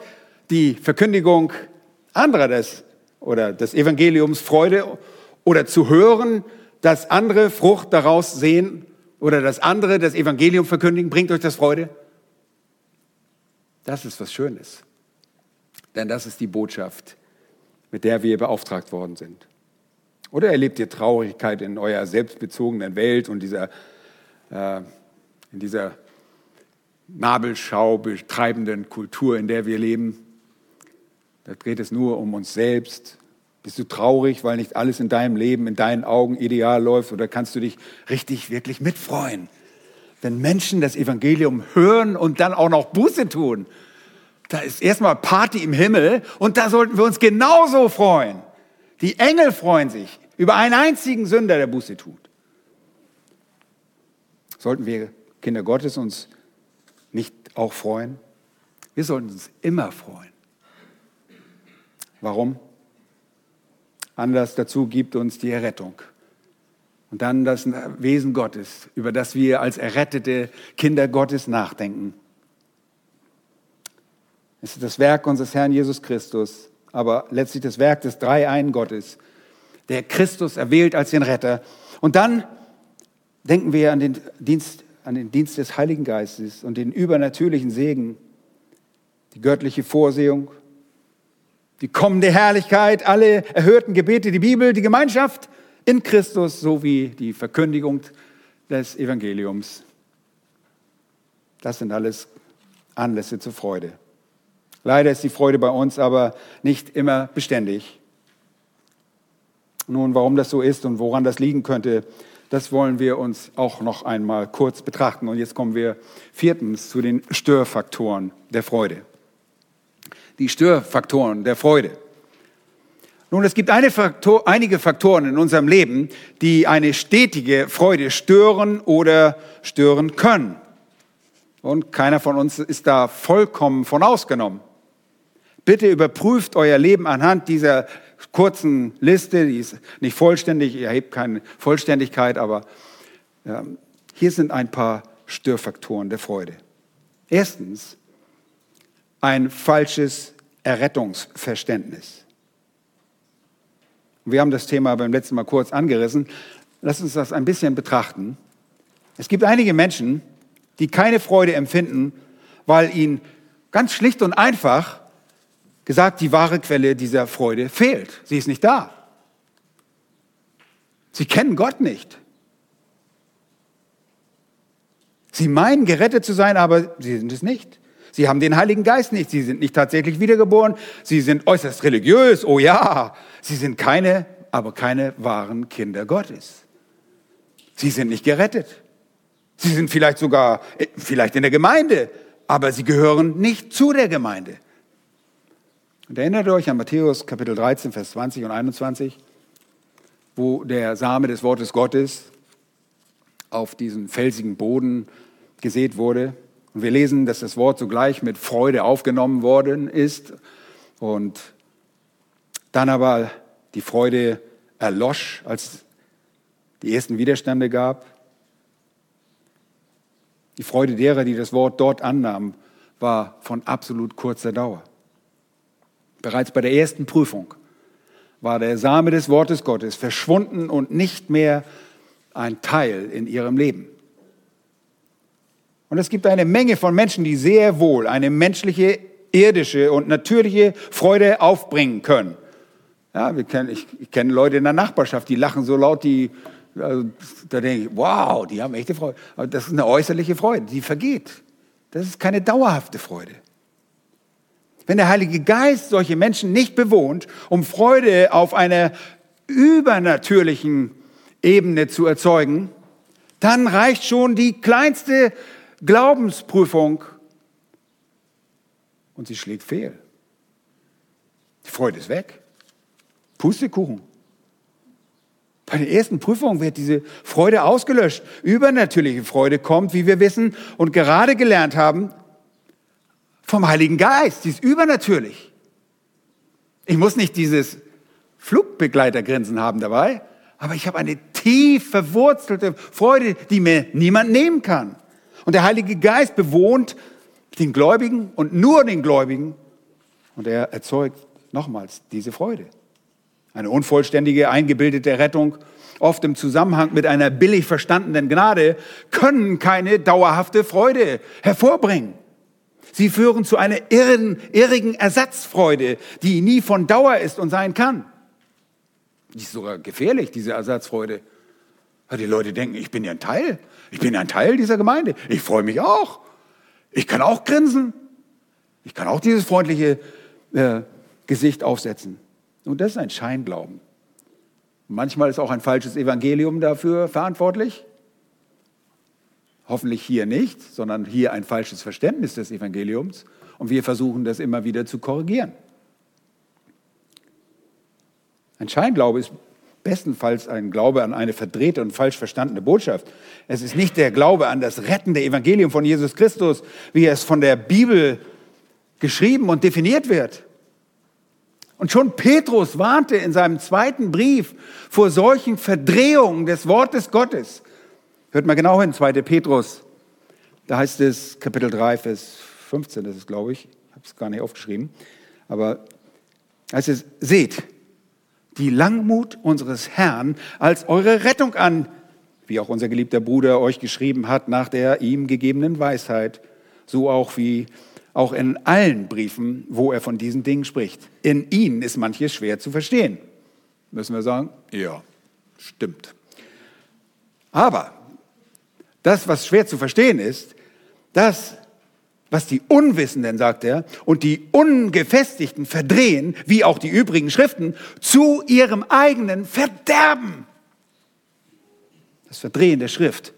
die Verkündigung anderer des oder des Evangeliums Freude oder zu hören, dass andere Frucht daraus sehen oder dass andere das Evangelium verkündigen, bringt euch das Freude? Das ist was Schönes. Denn das ist die Botschaft, mit der wir beauftragt worden sind. Oder erlebt ihr Traurigkeit in eurer selbstbezogenen Welt und dieser, äh, in dieser Nabelschau betreibenden Kultur, in der wir leben? Da dreht es nur um uns selbst. Bist du traurig, weil nicht alles in deinem Leben, in deinen Augen ideal läuft? Oder kannst du dich richtig, wirklich mitfreuen? Wenn Menschen das Evangelium hören und dann auch noch Buße tun, da ist erstmal Party im Himmel und da sollten wir uns genauso freuen. Die Engel freuen sich über einen einzigen Sünder, der Buße tut. Sollten wir Kinder Gottes uns nicht auch freuen? Wir sollten uns immer freuen. Warum? Anlass dazu gibt uns die Errettung. Und dann das Wesen Gottes, über das wir als errettete Kinder Gottes nachdenken. Es ist das Werk unseres Herrn Jesus Christus, aber letztlich das Werk des Dreieinen Gottes, der Christus erwählt als den Retter. Und dann denken wir an den Dienst, an den Dienst des Heiligen Geistes und den übernatürlichen Segen, die göttliche Vorsehung, die kommende Herrlichkeit, alle erhörten Gebete, die Bibel, die Gemeinschaft in Christus sowie die Verkündigung des Evangeliums. Das sind alles Anlässe zur Freude. Leider ist die Freude bei uns aber nicht immer beständig. Nun, warum das so ist und woran das liegen könnte, das wollen wir uns auch noch einmal kurz betrachten. Und jetzt kommen wir viertens zu den Störfaktoren der Freude die Störfaktoren der Freude. Nun, es gibt Faktor, einige Faktoren in unserem Leben, die eine stetige Freude stören oder stören können. Und keiner von uns ist da vollkommen von ausgenommen. Bitte überprüft euer Leben anhand dieser kurzen Liste, die ist nicht vollständig, ihr erhebt keine Vollständigkeit, aber ja, hier sind ein paar Störfaktoren der Freude. Erstens, ein falsches Errettungsverständnis. Wir haben das Thema beim letzten Mal kurz angerissen. Lass uns das ein bisschen betrachten. Es gibt einige Menschen, die keine Freude empfinden, weil ihnen ganz schlicht und einfach gesagt, die wahre Quelle dieser Freude fehlt. Sie ist nicht da. Sie kennen Gott nicht. Sie meinen gerettet zu sein, aber sie sind es nicht. Sie haben den Heiligen Geist nicht. Sie sind nicht tatsächlich wiedergeboren. Sie sind äußerst religiös. Oh ja. Sie sind keine, aber keine wahren Kinder Gottes. Sie sind nicht gerettet. Sie sind vielleicht sogar, äh, vielleicht in der Gemeinde, aber sie gehören nicht zu der Gemeinde. Und erinnert euch an Matthäus Kapitel 13, Vers 20 und 21, wo der Same des Wortes Gottes auf diesen felsigen Boden gesät wurde. Und wir lesen, dass das Wort sogleich mit Freude aufgenommen worden ist und dann aber die Freude erlosch, als die ersten Widerstände gab. Die Freude derer, die das Wort dort annahmen, war von absolut kurzer Dauer. Bereits bei der ersten Prüfung war der Same des Wortes Gottes verschwunden und nicht mehr ein Teil in ihrem Leben. Und es gibt eine Menge von Menschen, die sehr wohl eine menschliche, irdische und natürliche Freude aufbringen können. Ja, wir kennen, ich, ich kenne Leute in der Nachbarschaft, die lachen so laut, die, also, da denke ich, wow, die haben echte Freude. Aber das ist eine äußerliche Freude, die vergeht. Das ist keine dauerhafte Freude. Wenn der Heilige Geist solche Menschen nicht bewohnt, um Freude auf einer übernatürlichen Ebene zu erzeugen, dann reicht schon die kleinste Glaubensprüfung und sie schlägt fehl. Die Freude ist weg. Pustekuchen. Bei der ersten Prüfung wird diese Freude ausgelöscht. Übernatürliche Freude kommt, wie wir wissen und gerade gelernt haben, vom Heiligen Geist. Sie ist übernatürlich. Ich muss nicht dieses Flugbegleitergrinsen haben dabei, aber ich habe eine tief verwurzelte Freude, die mir niemand nehmen kann. Und der Heilige Geist bewohnt den Gläubigen und nur den Gläubigen und er erzeugt nochmals diese Freude. Eine unvollständige, eingebildete Rettung, oft im Zusammenhang mit einer billig verstandenen Gnade, können keine dauerhafte Freude hervorbringen. Sie führen zu einer irren, irrigen Ersatzfreude, die nie von Dauer ist und sein kann. Die ist sogar gefährlich, diese Ersatzfreude. Weil die Leute denken, ich bin ja ein Teil. Ich bin ein Teil dieser Gemeinde. Ich freue mich auch. Ich kann auch grinsen. Ich kann auch dieses freundliche äh, Gesicht aufsetzen. Und das ist ein Scheinglauben. Manchmal ist auch ein falsches Evangelium dafür verantwortlich. Hoffentlich hier nicht, sondern hier ein falsches Verständnis des Evangeliums. Und wir versuchen das immer wieder zu korrigieren. Ein Scheinglaube ist bestenfalls ein Glaube an eine verdrehte und falsch verstandene Botschaft. Es ist nicht der Glaube an das rettende Evangelium von Jesus Christus, wie es von der Bibel geschrieben und definiert wird. Und schon Petrus warnte in seinem zweiten Brief vor solchen Verdrehungen des Wortes Gottes. Hört mal genau hin, 2. Petrus. Da heißt es, Kapitel 3, Vers 15, das ist, glaube ich, ich habe es gar nicht aufgeschrieben, aber heißt es, seht die Langmut unseres Herrn als eure Rettung an, wie auch unser geliebter Bruder euch geschrieben hat, nach der ihm gegebenen Weisheit, so auch wie auch in allen Briefen, wo er von diesen Dingen spricht. In ihnen ist manches schwer zu verstehen. Müssen wir sagen? Ja, stimmt. Aber das, was schwer zu verstehen ist, das, was die Unwissenden, sagt er, und die Ungefestigten verdrehen, wie auch die übrigen Schriften, zu ihrem eigenen Verderben. Das Verdrehen der Schrift,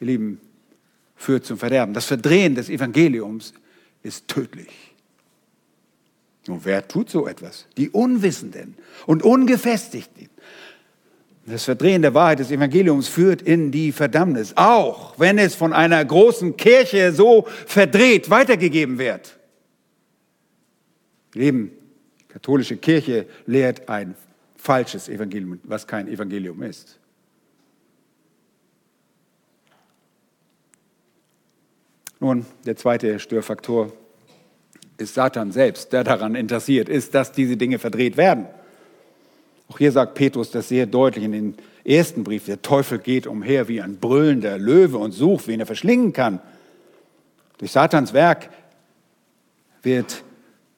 ihr Lieben, führt zum Verderben. Das Verdrehen des Evangeliums ist tödlich. Und wer tut so etwas? Die Unwissenden und Ungefestigten. Das Verdrehen der Wahrheit des Evangeliums führt in die Verdammnis, auch wenn es von einer großen Kirche so verdreht weitergegeben wird. Leben, katholische Kirche lehrt ein falsches Evangelium, was kein Evangelium ist. Nun, der zweite Störfaktor ist Satan selbst, der daran interessiert ist, dass diese Dinge verdreht werden. Auch hier sagt Petrus das sehr deutlich in den ersten Brief. Der Teufel geht umher wie ein brüllender Löwe und sucht, wen er verschlingen kann. Durch Satans Werk wird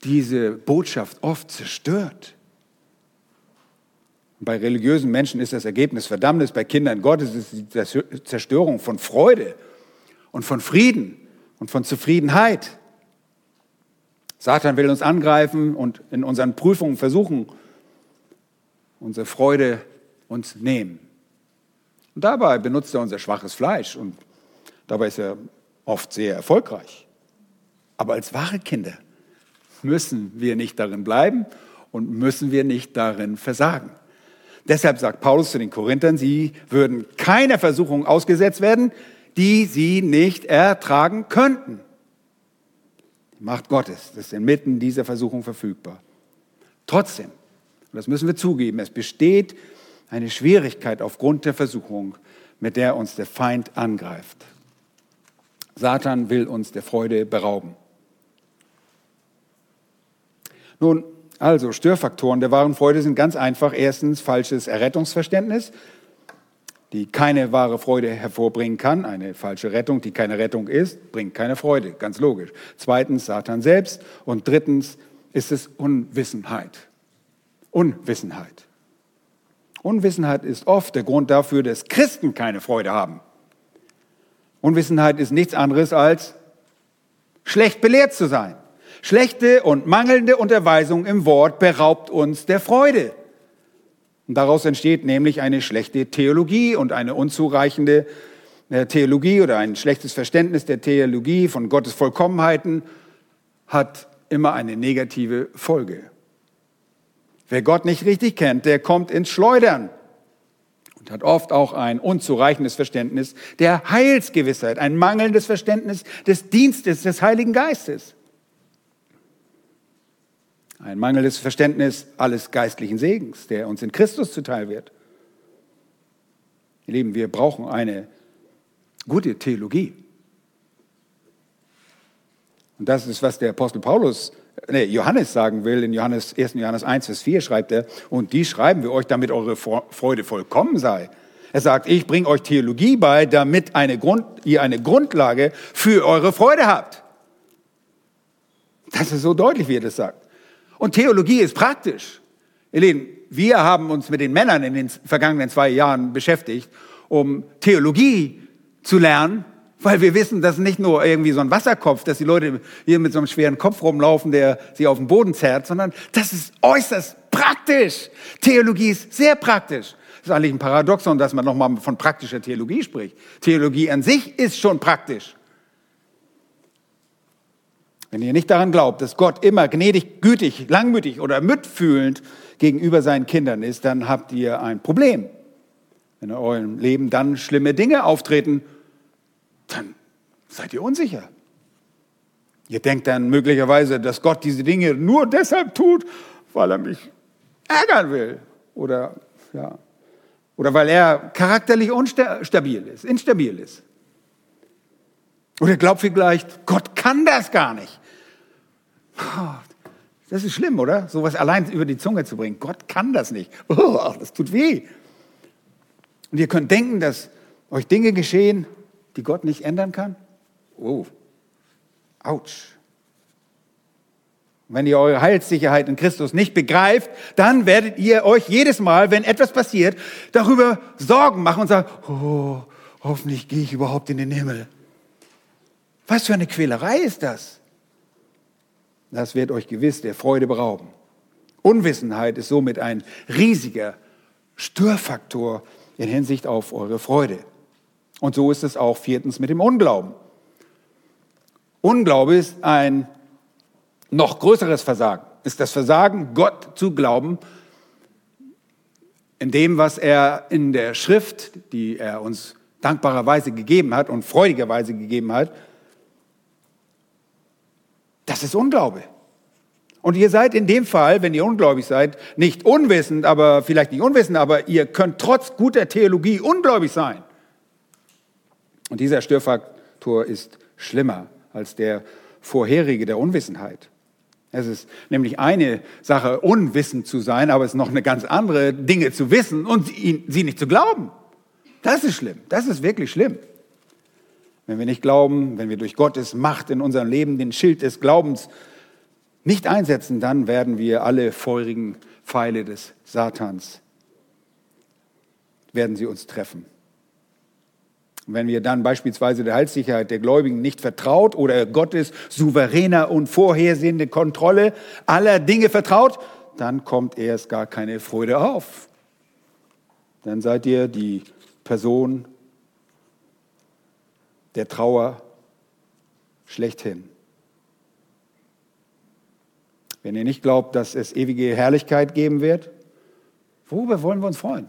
diese Botschaft oft zerstört. Bei religiösen Menschen ist das Ergebnis Verdammnis, bei Kindern Gottes ist es die Zerstörung von Freude und von Frieden und von Zufriedenheit. Satan will uns angreifen und in unseren Prüfungen versuchen, unsere Freude uns nehmen. Und dabei benutzt er unser schwaches Fleisch und dabei ist er oft sehr erfolgreich. Aber als wahre Kinder müssen wir nicht darin bleiben und müssen wir nicht darin versagen. Deshalb sagt Paulus zu den Korinthern, sie würden keiner Versuchung ausgesetzt werden, die sie nicht ertragen könnten. Die Macht Gottes ist inmitten dieser Versuchung verfügbar. Trotzdem, das müssen wir zugeben, es besteht eine Schwierigkeit aufgrund der Versuchung, mit der uns der Feind angreift. Satan will uns der Freude berauben. Nun, also Störfaktoren der wahren Freude sind ganz einfach. Erstens falsches Errettungsverständnis die keine wahre Freude hervorbringen kann. Eine falsche Rettung, die keine Rettung ist, bringt keine Freude, ganz logisch. Zweitens Satan selbst und drittens ist es Unwissenheit. Unwissenheit. Unwissenheit ist oft der Grund dafür, dass Christen keine Freude haben. Unwissenheit ist nichts anderes als schlecht belehrt zu sein. Schlechte und mangelnde Unterweisung im Wort beraubt uns der Freude. Und daraus entsteht nämlich eine schlechte Theologie und eine unzureichende äh, Theologie oder ein schlechtes Verständnis der Theologie von Gottes Vollkommenheiten hat immer eine negative Folge. Wer Gott nicht richtig kennt, der kommt ins Schleudern und hat oft auch ein unzureichendes Verständnis der Heilsgewissheit, ein mangelndes Verständnis des Dienstes des Heiligen Geistes. Ein mangelndes Verständnis alles geistlichen Segens, der uns in Christus zuteil wird. Ihr Lieben, wir brauchen eine gute Theologie. Und das ist, was der Apostel Paulus, nee, Johannes sagen will. In Johannes, 1. Johannes 1, Vers 4 schreibt er, und die schreiben wir euch, damit eure Freude vollkommen sei. Er sagt, ich bringe euch Theologie bei, damit eine Grund, ihr eine Grundlage für eure Freude habt. Das ist so deutlich, wie er das sagt. Und Theologie ist praktisch. Elene, wir haben uns mit den Männern in den vergangenen zwei Jahren beschäftigt, um Theologie zu lernen, weil wir wissen, dass nicht nur irgendwie so ein Wasserkopf, dass die Leute hier mit so einem schweren Kopf rumlaufen, der sie auf den Boden zerrt, sondern das ist äußerst praktisch. Theologie ist sehr praktisch. Das ist eigentlich ein Paradoxon, dass man nochmal von praktischer Theologie spricht. Theologie an sich ist schon praktisch. Wenn ihr nicht daran glaubt, dass Gott immer gnädig, gütig, langmütig oder mitfühlend gegenüber seinen Kindern ist, dann habt ihr ein Problem. Wenn in eurem Leben dann schlimme Dinge auftreten, dann seid ihr unsicher. Ihr denkt dann möglicherweise, dass Gott diese Dinge nur deshalb tut, weil er mich ärgern will oder, ja, oder weil er charakterlich unstabil ist, instabil ist. Oder glaubt vielleicht, Gott kann das gar nicht. Das ist schlimm, oder? Sowas allein über die Zunge zu bringen. Gott kann das nicht. Oh, das tut weh. Und ihr könnt denken, dass euch Dinge geschehen, die Gott nicht ändern kann. Oh, ouch. Wenn ihr eure Heilssicherheit in Christus nicht begreift, dann werdet ihr euch jedes Mal, wenn etwas passiert, darüber Sorgen machen und sagen, oh, hoffentlich gehe ich überhaupt in den Himmel. Was für eine Quälerei ist das? Das wird euch gewiss der Freude berauben. Unwissenheit ist somit ein riesiger Störfaktor in Hinsicht auf eure Freude. Und so ist es auch viertens mit dem Unglauben. Unglaube ist ein noch größeres Versagen. Ist das Versagen, Gott zu glauben, in dem, was er in der Schrift, die er uns dankbarerweise gegeben hat und freudigerweise gegeben hat, das ist Unglaube. Und ihr seid in dem Fall, wenn ihr ungläubig seid, nicht unwissend, aber vielleicht nicht unwissend, aber ihr könnt trotz guter Theologie ungläubig sein. Und dieser Störfaktor ist schlimmer als der vorherige der Unwissenheit. Es ist nämlich eine Sache, unwissend zu sein, aber es ist noch eine ganz andere, Dinge zu wissen und sie nicht zu glauben. Das ist schlimm. Das ist wirklich schlimm. Wenn wir nicht glauben, wenn wir durch Gottes Macht in unserem Leben den Schild des Glaubens nicht einsetzen, dann werden wir alle feurigen Pfeile des Satans, werden sie uns treffen. Und wenn wir dann beispielsweise der Heilssicherheit der Gläubigen nicht vertraut oder Gottes souveräner und vorhersehende Kontrolle aller Dinge vertraut, dann kommt erst gar keine Freude auf. Dann seid ihr die Person der Trauer schlechthin. Wenn ihr nicht glaubt, dass es ewige Herrlichkeit geben wird, worüber wollen wir uns freuen?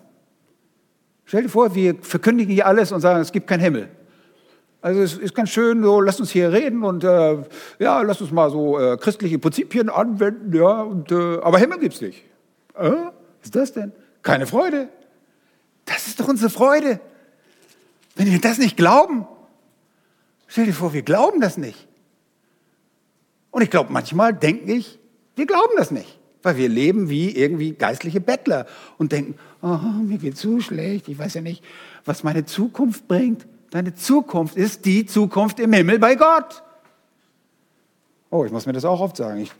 Stell dir vor, wir verkündigen hier alles und sagen, es gibt keinen Himmel. Also es ist ganz schön, so lasst uns hier reden und äh, ja, lasst uns mal so äh, christliche Prinzipien anwenden, ja, und, äh, aber Himmel gibt es nicht. Äh, was ist das denn? Keine Freude. Das ist doch unsere Freude. Wenn wir das nicht glauben, stell dir vor, wir glauben das nicht. Und ich glaube, manchmal denke ich, wir glauben das nicht, weil wir leben wie irgendwie geistliche Bettler und denken, oh, mir geht so schlecht, ich weiß ja nicht, was meine Zukunft bringt. Deine Zukunft ist die Zukunft im Himmel bei Gott. Oh, ich muss mir das auch oft sagen. Ich,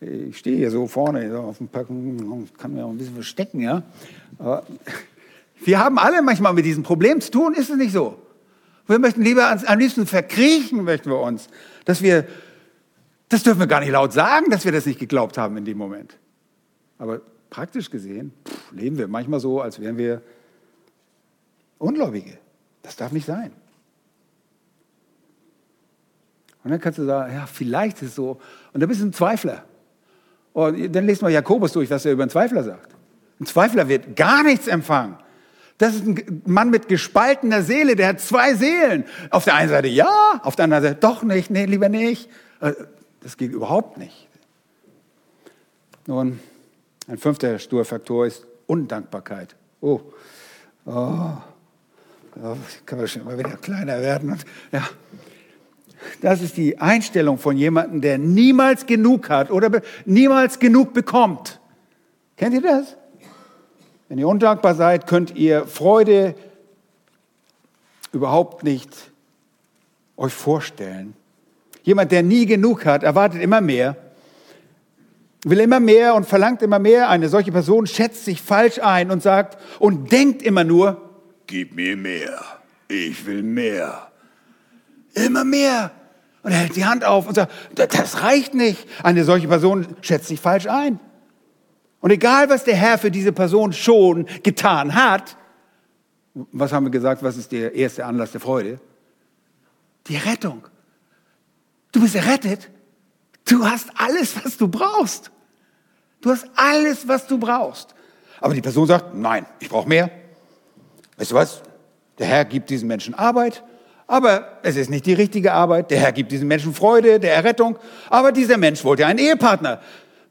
ich stehe hier so vorne so auf dem Packen, kann mir auch ein bisschen verstecken, ja. Aber wir haben alle manchmal mit diesem Problem zu tun, ist es nicht so? Wir möchten lieber am liebsten verkriechen, möchten wir uns, dass wir, das dürfen wir gar nicht laut sagen, dass wir das nicht geglaubt haben in dem Moment. Aber praktisch gesehen pff, leben wir manchmal so, als wären wir Ungläubige. Das darf nicht sein. Und dann kannst du sagen, ja, vielleicht ist es so. Und dann bist du ein Zweifler. Und dann lest mal Jakobus durch, was er über einen Zweifler sagt. Ein Zweifler wird gar nichts empfangen. Das ist ein Mann mit gespaltener Seele, der hat zwei Seelen. Auf der einen Seite ja, auf der anderen Seite doch nicht, nee, lieber nicht. Äh, das geht überhaupt nicht. Nun, ein fünfter Sturfaktor ist Undankbarkeit. Oh, oh, oh kann man schon mal wieder kleiner werden. Und, ja. Das ist die Einstellung von jemandem, der niemals genug hat oder niemals genug bekommt. Kennt ihr das? Wenn ihr undankbar seid, könnt ihr Freude überhaupt nicht euch vorstellen. Jemand, der nie genug hat, erwartet immer mehr will immer mehr und verlangt immer mehr. Eine solche Person schätzt sich falsch ein und sagt und denkt immer nur, gib mir mehr, ich will mehr. Immer mehr. Und er hält die Hand auf und sagt, das reicht nicht. Eine solche Person schätzt sich falsch ein. Und egal, was der Herr für diese Person schon getan hat, was haben wir gesagt, was ist der erste Anlass der Freude? Die Rettung. Du bist errettet Du hast alles, was du brauchst. Du hast alles, was du brauchst. Aber die Person sagt, nein, ich brauche mehr. Weißt du was? Der Herr gibt diesen Menschen Arbeit, aber es ist nicht die richtige Arbeit. Der Herr gibt diesen Menschen Freude, der Errettung, aber dieser Mensch wollte einen Ehepartner.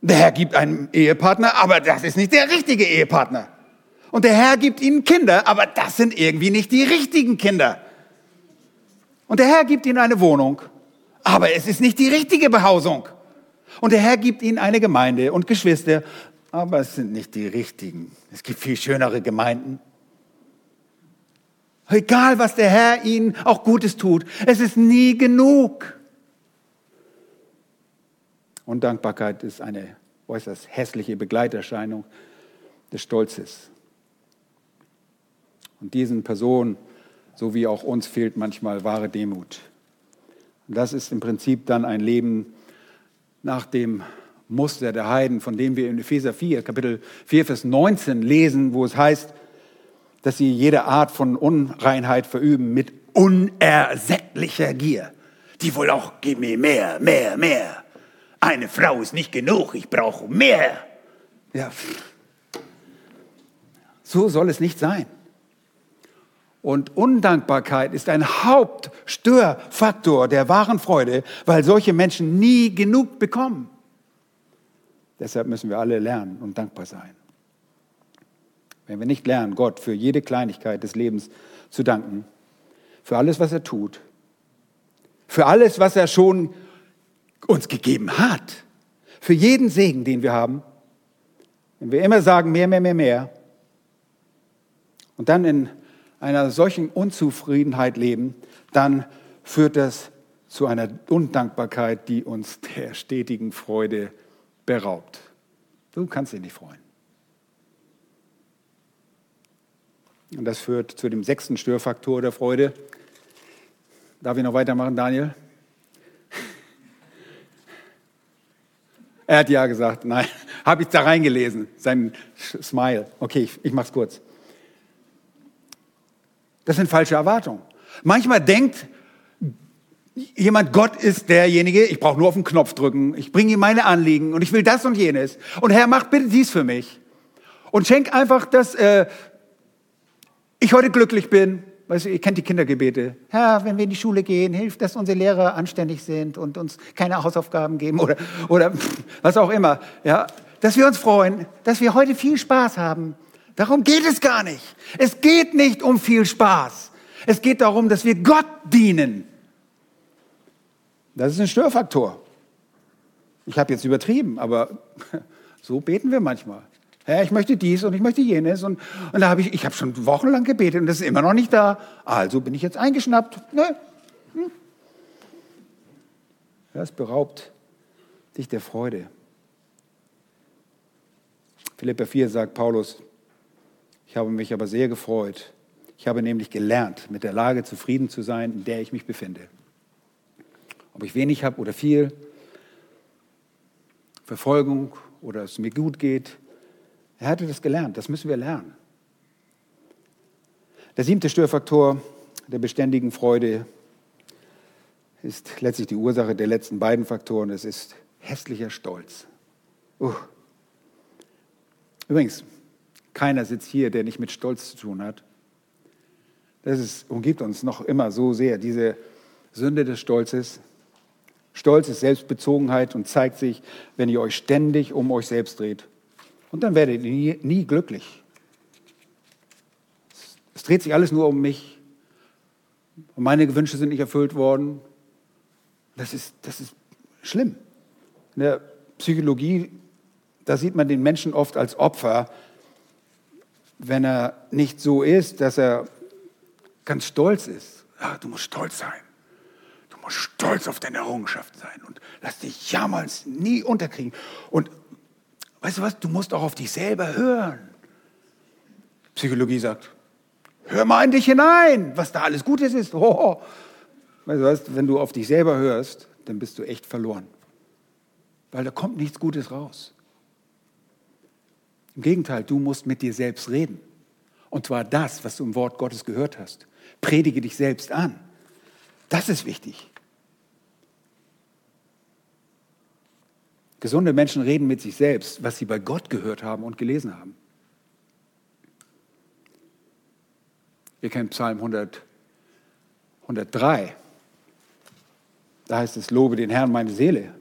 Der Herr gibt einen Ehepartner, aber das ist nicht der richtige Ehepartner. Und der Herr gibt ihnen Kinder, aber das sind irgendwie nicht die richtigen Kinder. Und der Herr gibt ihnen eine Wohnung, aber es ist nicht die richtige Behausung. Und der Herr gibt ihnen eine Gemeinde und Geschwister, aber es sind nicht die richtigen. Es gibt viel schönere Gemeinden. Egal, was der Herr ihnen auch Gutes tut, es ist nie genug. Undankbarkeit ist eine äußerst hässliche Begleiterscheinung des Stolzes. Und diesen Personen, so wie auch uns, fehlt manchmal wahre Demut. Das ist im Prinzip dann ein Leben nach dem Muster der Heiden, von dem wir in Epheser 4, Kapitel 4, Vers 19 lesen, wo es heißt, dass sie jede Art von Unreinheit verüben mit unersättlicher Gier. Die wollen auch, gib mir mehr, mehr, mehr. Eine Frau ist nicht genug, ich brauche mehr. Ja, so soll es nicht sein. Und Undankbarkeit ist ein Hauptstörfaktor der wahren Freude, weil solche Menschen nie genug bekommen. Deshalb müssen wir alle lernen und dankbar sein. Wenn wir nicht lernen, Gott für jede Kleinigkeit des Lebens zu danken, für alles, was er tut, für alles, was er schon uns gegeben hat, für jeden Segen, den wir haben, wenn wir immer sagen, mehr, mehr, mehr, mehr, und dann in einer solchen Unzufriedenheit leben, dann führt das zu einer Undankbarkeit, die uns der stetigen Freude beraubt. Du kannst dich nicht freuen. Und das führt zu dem sechsten Störfaktor der Freude. Darf ich noch weitermachen, Daniel? Er hat ja gesagt, nein, habe ich da reingelesen, sein Smile. Okay, ich, ich mache es kurz. Das sind falsche Erwartungen. Manchmal denkt jemand, Gott ist derjenige, ich brauche nur auf den Knopf drücken, ich bringe ihm meine Anliegen und ich will das und jenes. Und Herr, mach bitte dies für mich. Und schenk einfach, dass äh, ich heute glücklich bin, Weißt du, ihr kennt die Kindergebete. Herr, wenn wir in die Schule gehen, hilft, dass unsere Lehrer anständig sind und uns keine Hausaufgaben geben oder, oder was auch immer. Ja, dass wir uns freuen, dass wir heute viel Spaß haben. Darum geht es gar nicht. Es geht nicht um viel Spaß. Es geht darum, dass wir Gott dienen. Das ist ein Störfaktor. Ich habe jetzt übertrieben, aber so beten wir manchmal. Herr, ich möchte dies und ich möchte jenes. Und, und da habe ich, ich habe schon wochenlang gebetet und das ist immer noch nicht da. Also bin ich jetzt eingeschnappt. Ne? Hm. Das beraubt dich der Freude. Philippa 4 sagt Paulus, ich habe mich aber sehr gefreut. Ich habe nämlich gelernt, mit der Lage zufrieden zu sein, in der ich mich befinde. Ob ich wenig habe oder viel, Verfolgung oder es mir gut geht, er hatte das gelernt, das müssen wir lernen. Der siebte Störfaktor der beständigen Freude ist letztlich die Ursache der letzten beiden Faktoren. Es ist hässlicher Stolz. Uh. Übrigens, keiner sitzt hier, der nicht mit Stolz zu tun hat. Das ist, umgibt uns noch immer so sehr, diese Sünde des Stolzes. Stolz ist Selbstbezogenheit und zeigt sich, wenn ihr euch ständig um euch selbst dreht. Und dann werdet ihr nie, nie glücklich. Es dreht sich alles nur um mich. Und meine Wünsche sind nicht erfüllt worden. Das ist, das ist schlimm. In der Psychologie, da sieht man den Menschen oft als Opfer, wenn er nicht so ist, dass er ganz stolz ist. Ja, du musst stolz sein. Du musst stolz auf deine Errungenschaft sein und lass dich jemals nie unterkriegen. Und Weißt du was, du musst auch auf dich selber hören. Psychologie sagt, hör mal in dich hinein, was da alles Gutes ist. Oh. Weißt du was, wenn du auf dich selber hörst, dann bist du echt verloren. Weil da kommt nichts Gutes raus. Im Gegenteil, du musst mit dir selbst reden. Und zwar das, was du im Wort Gottes gehört hast. Predige dich selbst an. Das ist wichtig. Gesunde Menschen reden mit sich selbst, was sie bei Gott gehört haben und gelesen haben. Ihr kennt Psalm 100, 103. Da heißt es, lobe den Herrn meine Seele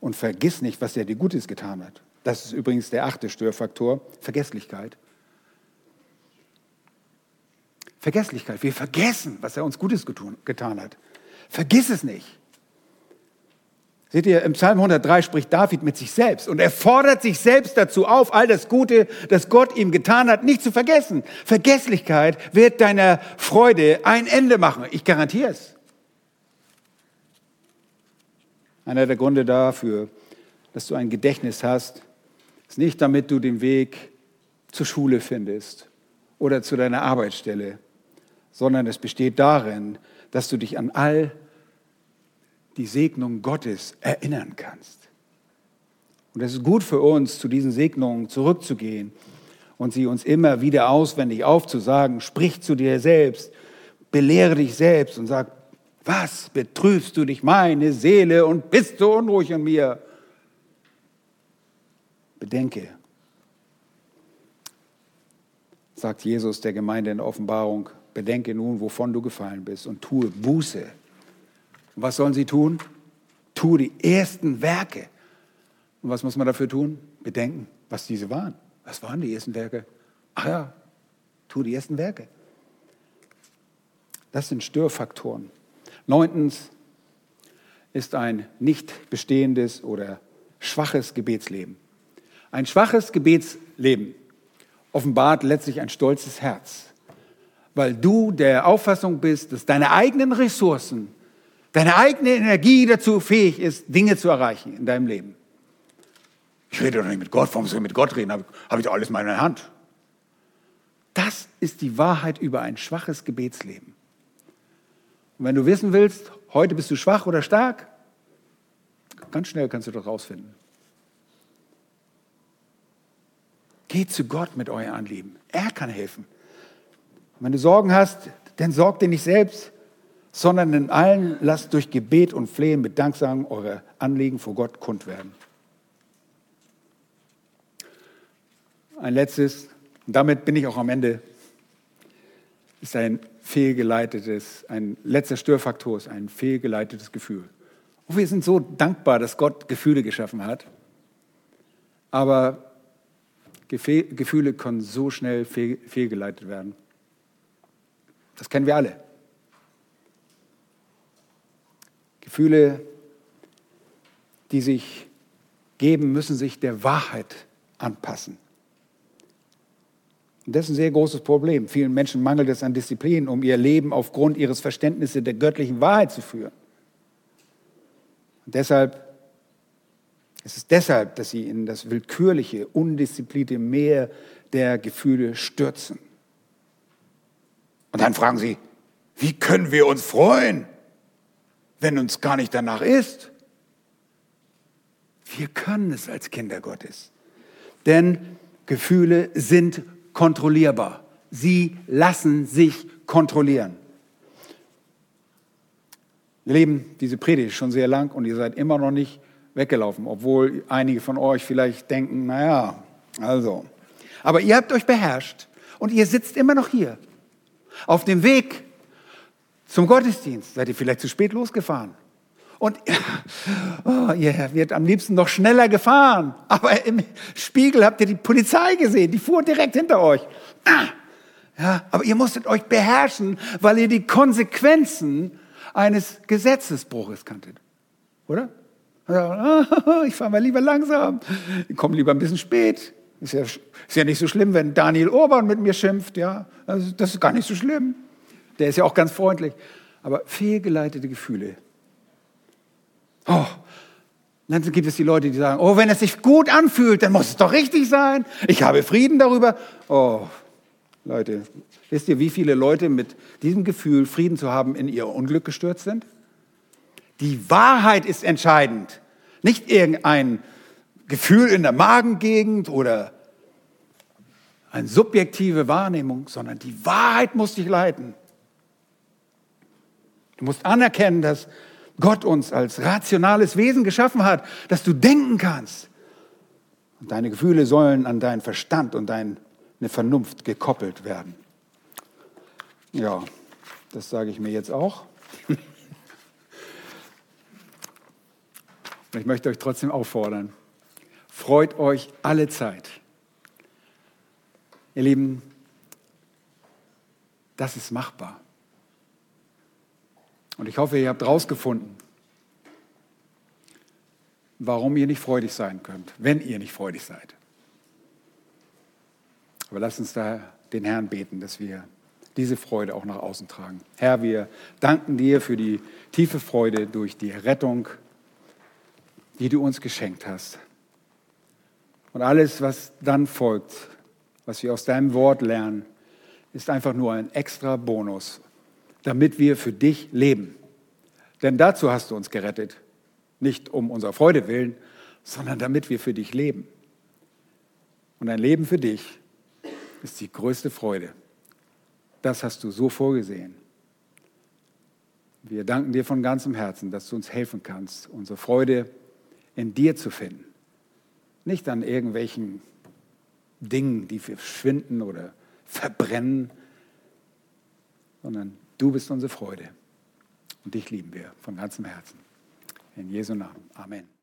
und vergiss nicht, was er dir Gutes getan hat. Das ist übrigens der achte Störfaktor, Vergesslichkeit. Vergesslichkeit. Wir vergessen, was er uns Gutes getan hat. Vergiss es nicht. Seht ihr, im Psalm 103 spricht David mit sich selbst und er fordert sich selbst dazu auf, all das Gute, das Gott ihm getan hat, nicht zu vergessen. Vergesslichkeit wird deiner Freude ein Ende machen. Ich garantiere es. Einer der Gründe dafür, dass du ein Gedächtnis hast, ist nicht, damit du den Weg zur Schule findest oder zu deiner Arbeitsstelle, sondern es besteht darin, dass du dich an all die Segnung Gottes erinnern kannst. Und es ist gut für uns, zu diesen Segnungen zurückzugehen und sie uns immer wieder auswendig aufzusagen. Sprich zu dir selbst, belehre dich selbst und sag, was betrübst du dich, meine Seele, und bist du unruhig in mir? Bedenke, sagt Jesus der Gemeinde in der Offenbarung, bedenke nun, wovon du gefallen bist und tue Buße und was sollen sie tun? Tu die ersten Werke. Und was muss man dafür tun? Bedenken, was diese waren. Was waren die ersten Werke? Ach ja, tu die ersten Werke. Das sind Störfaktoren. Neuntens ist ein nicht bestehendes oder schwaches Gebetsleben. Ein schwaches Gebetsleben offenbart letztlich ein stolzes Herz, weil du der Auffassung bist, dass deine eigenen Ressourcen deine eigene Energie dazu fähig ist, Dinge zu erreichen in deinem Leben. Ich rede doch nicht mit Gott, warum soll ich mit Gott reden? Habe hab ich doch alles in meiner Hand. Das ist die Wahrheit über ein schwaches Gebetsleben. Und wenn du wissen willst, heute bist du schwach oder stark, ganz schnell kannst du das rausfinden. Geht zu Gott mit euren Anliegen. Er kann helfen. Wenn du Sorgen hast, dann sorgt dir nicht selbst, sondern in allen lasst durch Gebet und Flehen mit Danksagen eure Anliegen vor Gott kund werden. Ein letztes, und damit bin ich auch am Ende, ist ein fehlgeleitetes, ein letzter Störfaktor ist ein fehlgeleitetes Gefühl. Und wir sind so dankbar, dass Gott Gefühle geschaffen hat, aber Gefühle können so schnell fehlgeleitet werden. Das kennen wir alle. Gefühle, die sich geben, müssen sich der Wahrheit anpassen. Und das ist ein sehr großes Problem. Vielen Menschen mangelt es an Disziplin, um ihr Leben aufgrund ihres Verständnisses der göttlichen Wahrheit zu führen. Und deshalb es ist deshalb, dass sie in das willkürliche, undisziplinierte Meer der Gefühle stürzen. Und dann fragen sie, wie können wir uns freuen, wenn uns gar nicht danach ist? Wir können es als Kinder Gottes. Denn Gefühle sind kontrollierbar. Sie lassen sich kontrollieren. Wir leben diese Predigt schon sehr lang und ihr seid immer noch nicht weggelaufen, obwohl einige von euch vielleicht denken, naja, also. Aber ihr habt euch beherrscht und ihr sitzt immer noch hier. Auf dem Weg zum Gottesdienst seid ihr vielleicht zu spät losgefahren. Und oh, ihr werdet am liebsten noch schneller gefahren. Aber im Spiegel habt ihr die Polizei gesehen, die fuhr direkt hinter euch. Ah, ja, aber ihr musstet euch beherrschen, weil ihr die Konsequenzen eines Gesetzesbruches kanntet. Oder? Ich fahre mal lieber langsam, ich komme lieber ein bisschen spät. Ist ja, ist ja nicht so schlimm, wenn Daniel Orban mit mir schimpft. Ja, also das ist gar nicht so schlimm. Der ist ja auch ganz freundlich. Aber fehlgeleitete Gefühle, Oh, dann gibt es die Leute, die sagen, oh, wenn es sich gut anfühlt, dann muss es doch richtig sein. Ich habe Frieden darüber. Oh, Leute, wisst ihr, wie viele Leute mit diesem Gefühl, Frieden zu haben, in ihr Unglück gestürzt sind? Die Wahrheit ist entscheidend. Nicht irgendein Gefühl in der Magengegend oder eine subjektive Wahrnehmung, sondern die Wahrheit muss dich leiten. Du musst anerkennen, dass Gott uns als rationales Wesen geschaffen hat, dass du denken kannst. Und deine Gefühle sollen an deinen Verstand und deine Vernunft gekoppelt werden. Ja, das sage ich mir jetzt auch. Und ich möchte euch trotzdem auffordern, freut euch alle Zeit. Ihr Lieben, das ist machbar. Und ich hoffe, ihr habt herausgefunden, warum ihr nicht freudig sein könnt, wenn ihr nicht freudig seid. Aber lasst uns da den Herrn beten, dass wir diese Freude auch nach außen tragen. Herr, wir danken dir für die tiefe Freude durch die Rettung, die du uns geschenkt hast. Und alles, was dann folgt, was wir aus deinem Wort lernen, ist einfach nur ein extra Bonus damit wir für dich leben. Denn dazu hast du uns gerettet. Nicht um unserer Freude willen, sondern damit wir für dich leben. Und ein Leben für dich ist die größte Freude. Das hast du so vorgesehen. Wir danken dir von ganzem Herzen, dass du uns helfen kannst, unsere Freude in dir zu finden. Nicht an irgendwelchen Dingen, die verschwinden oder verbrennen, sondern Du bist unsere Freude und dich lieben wir von ganzem Herzen. In Jesu Namen. Amen.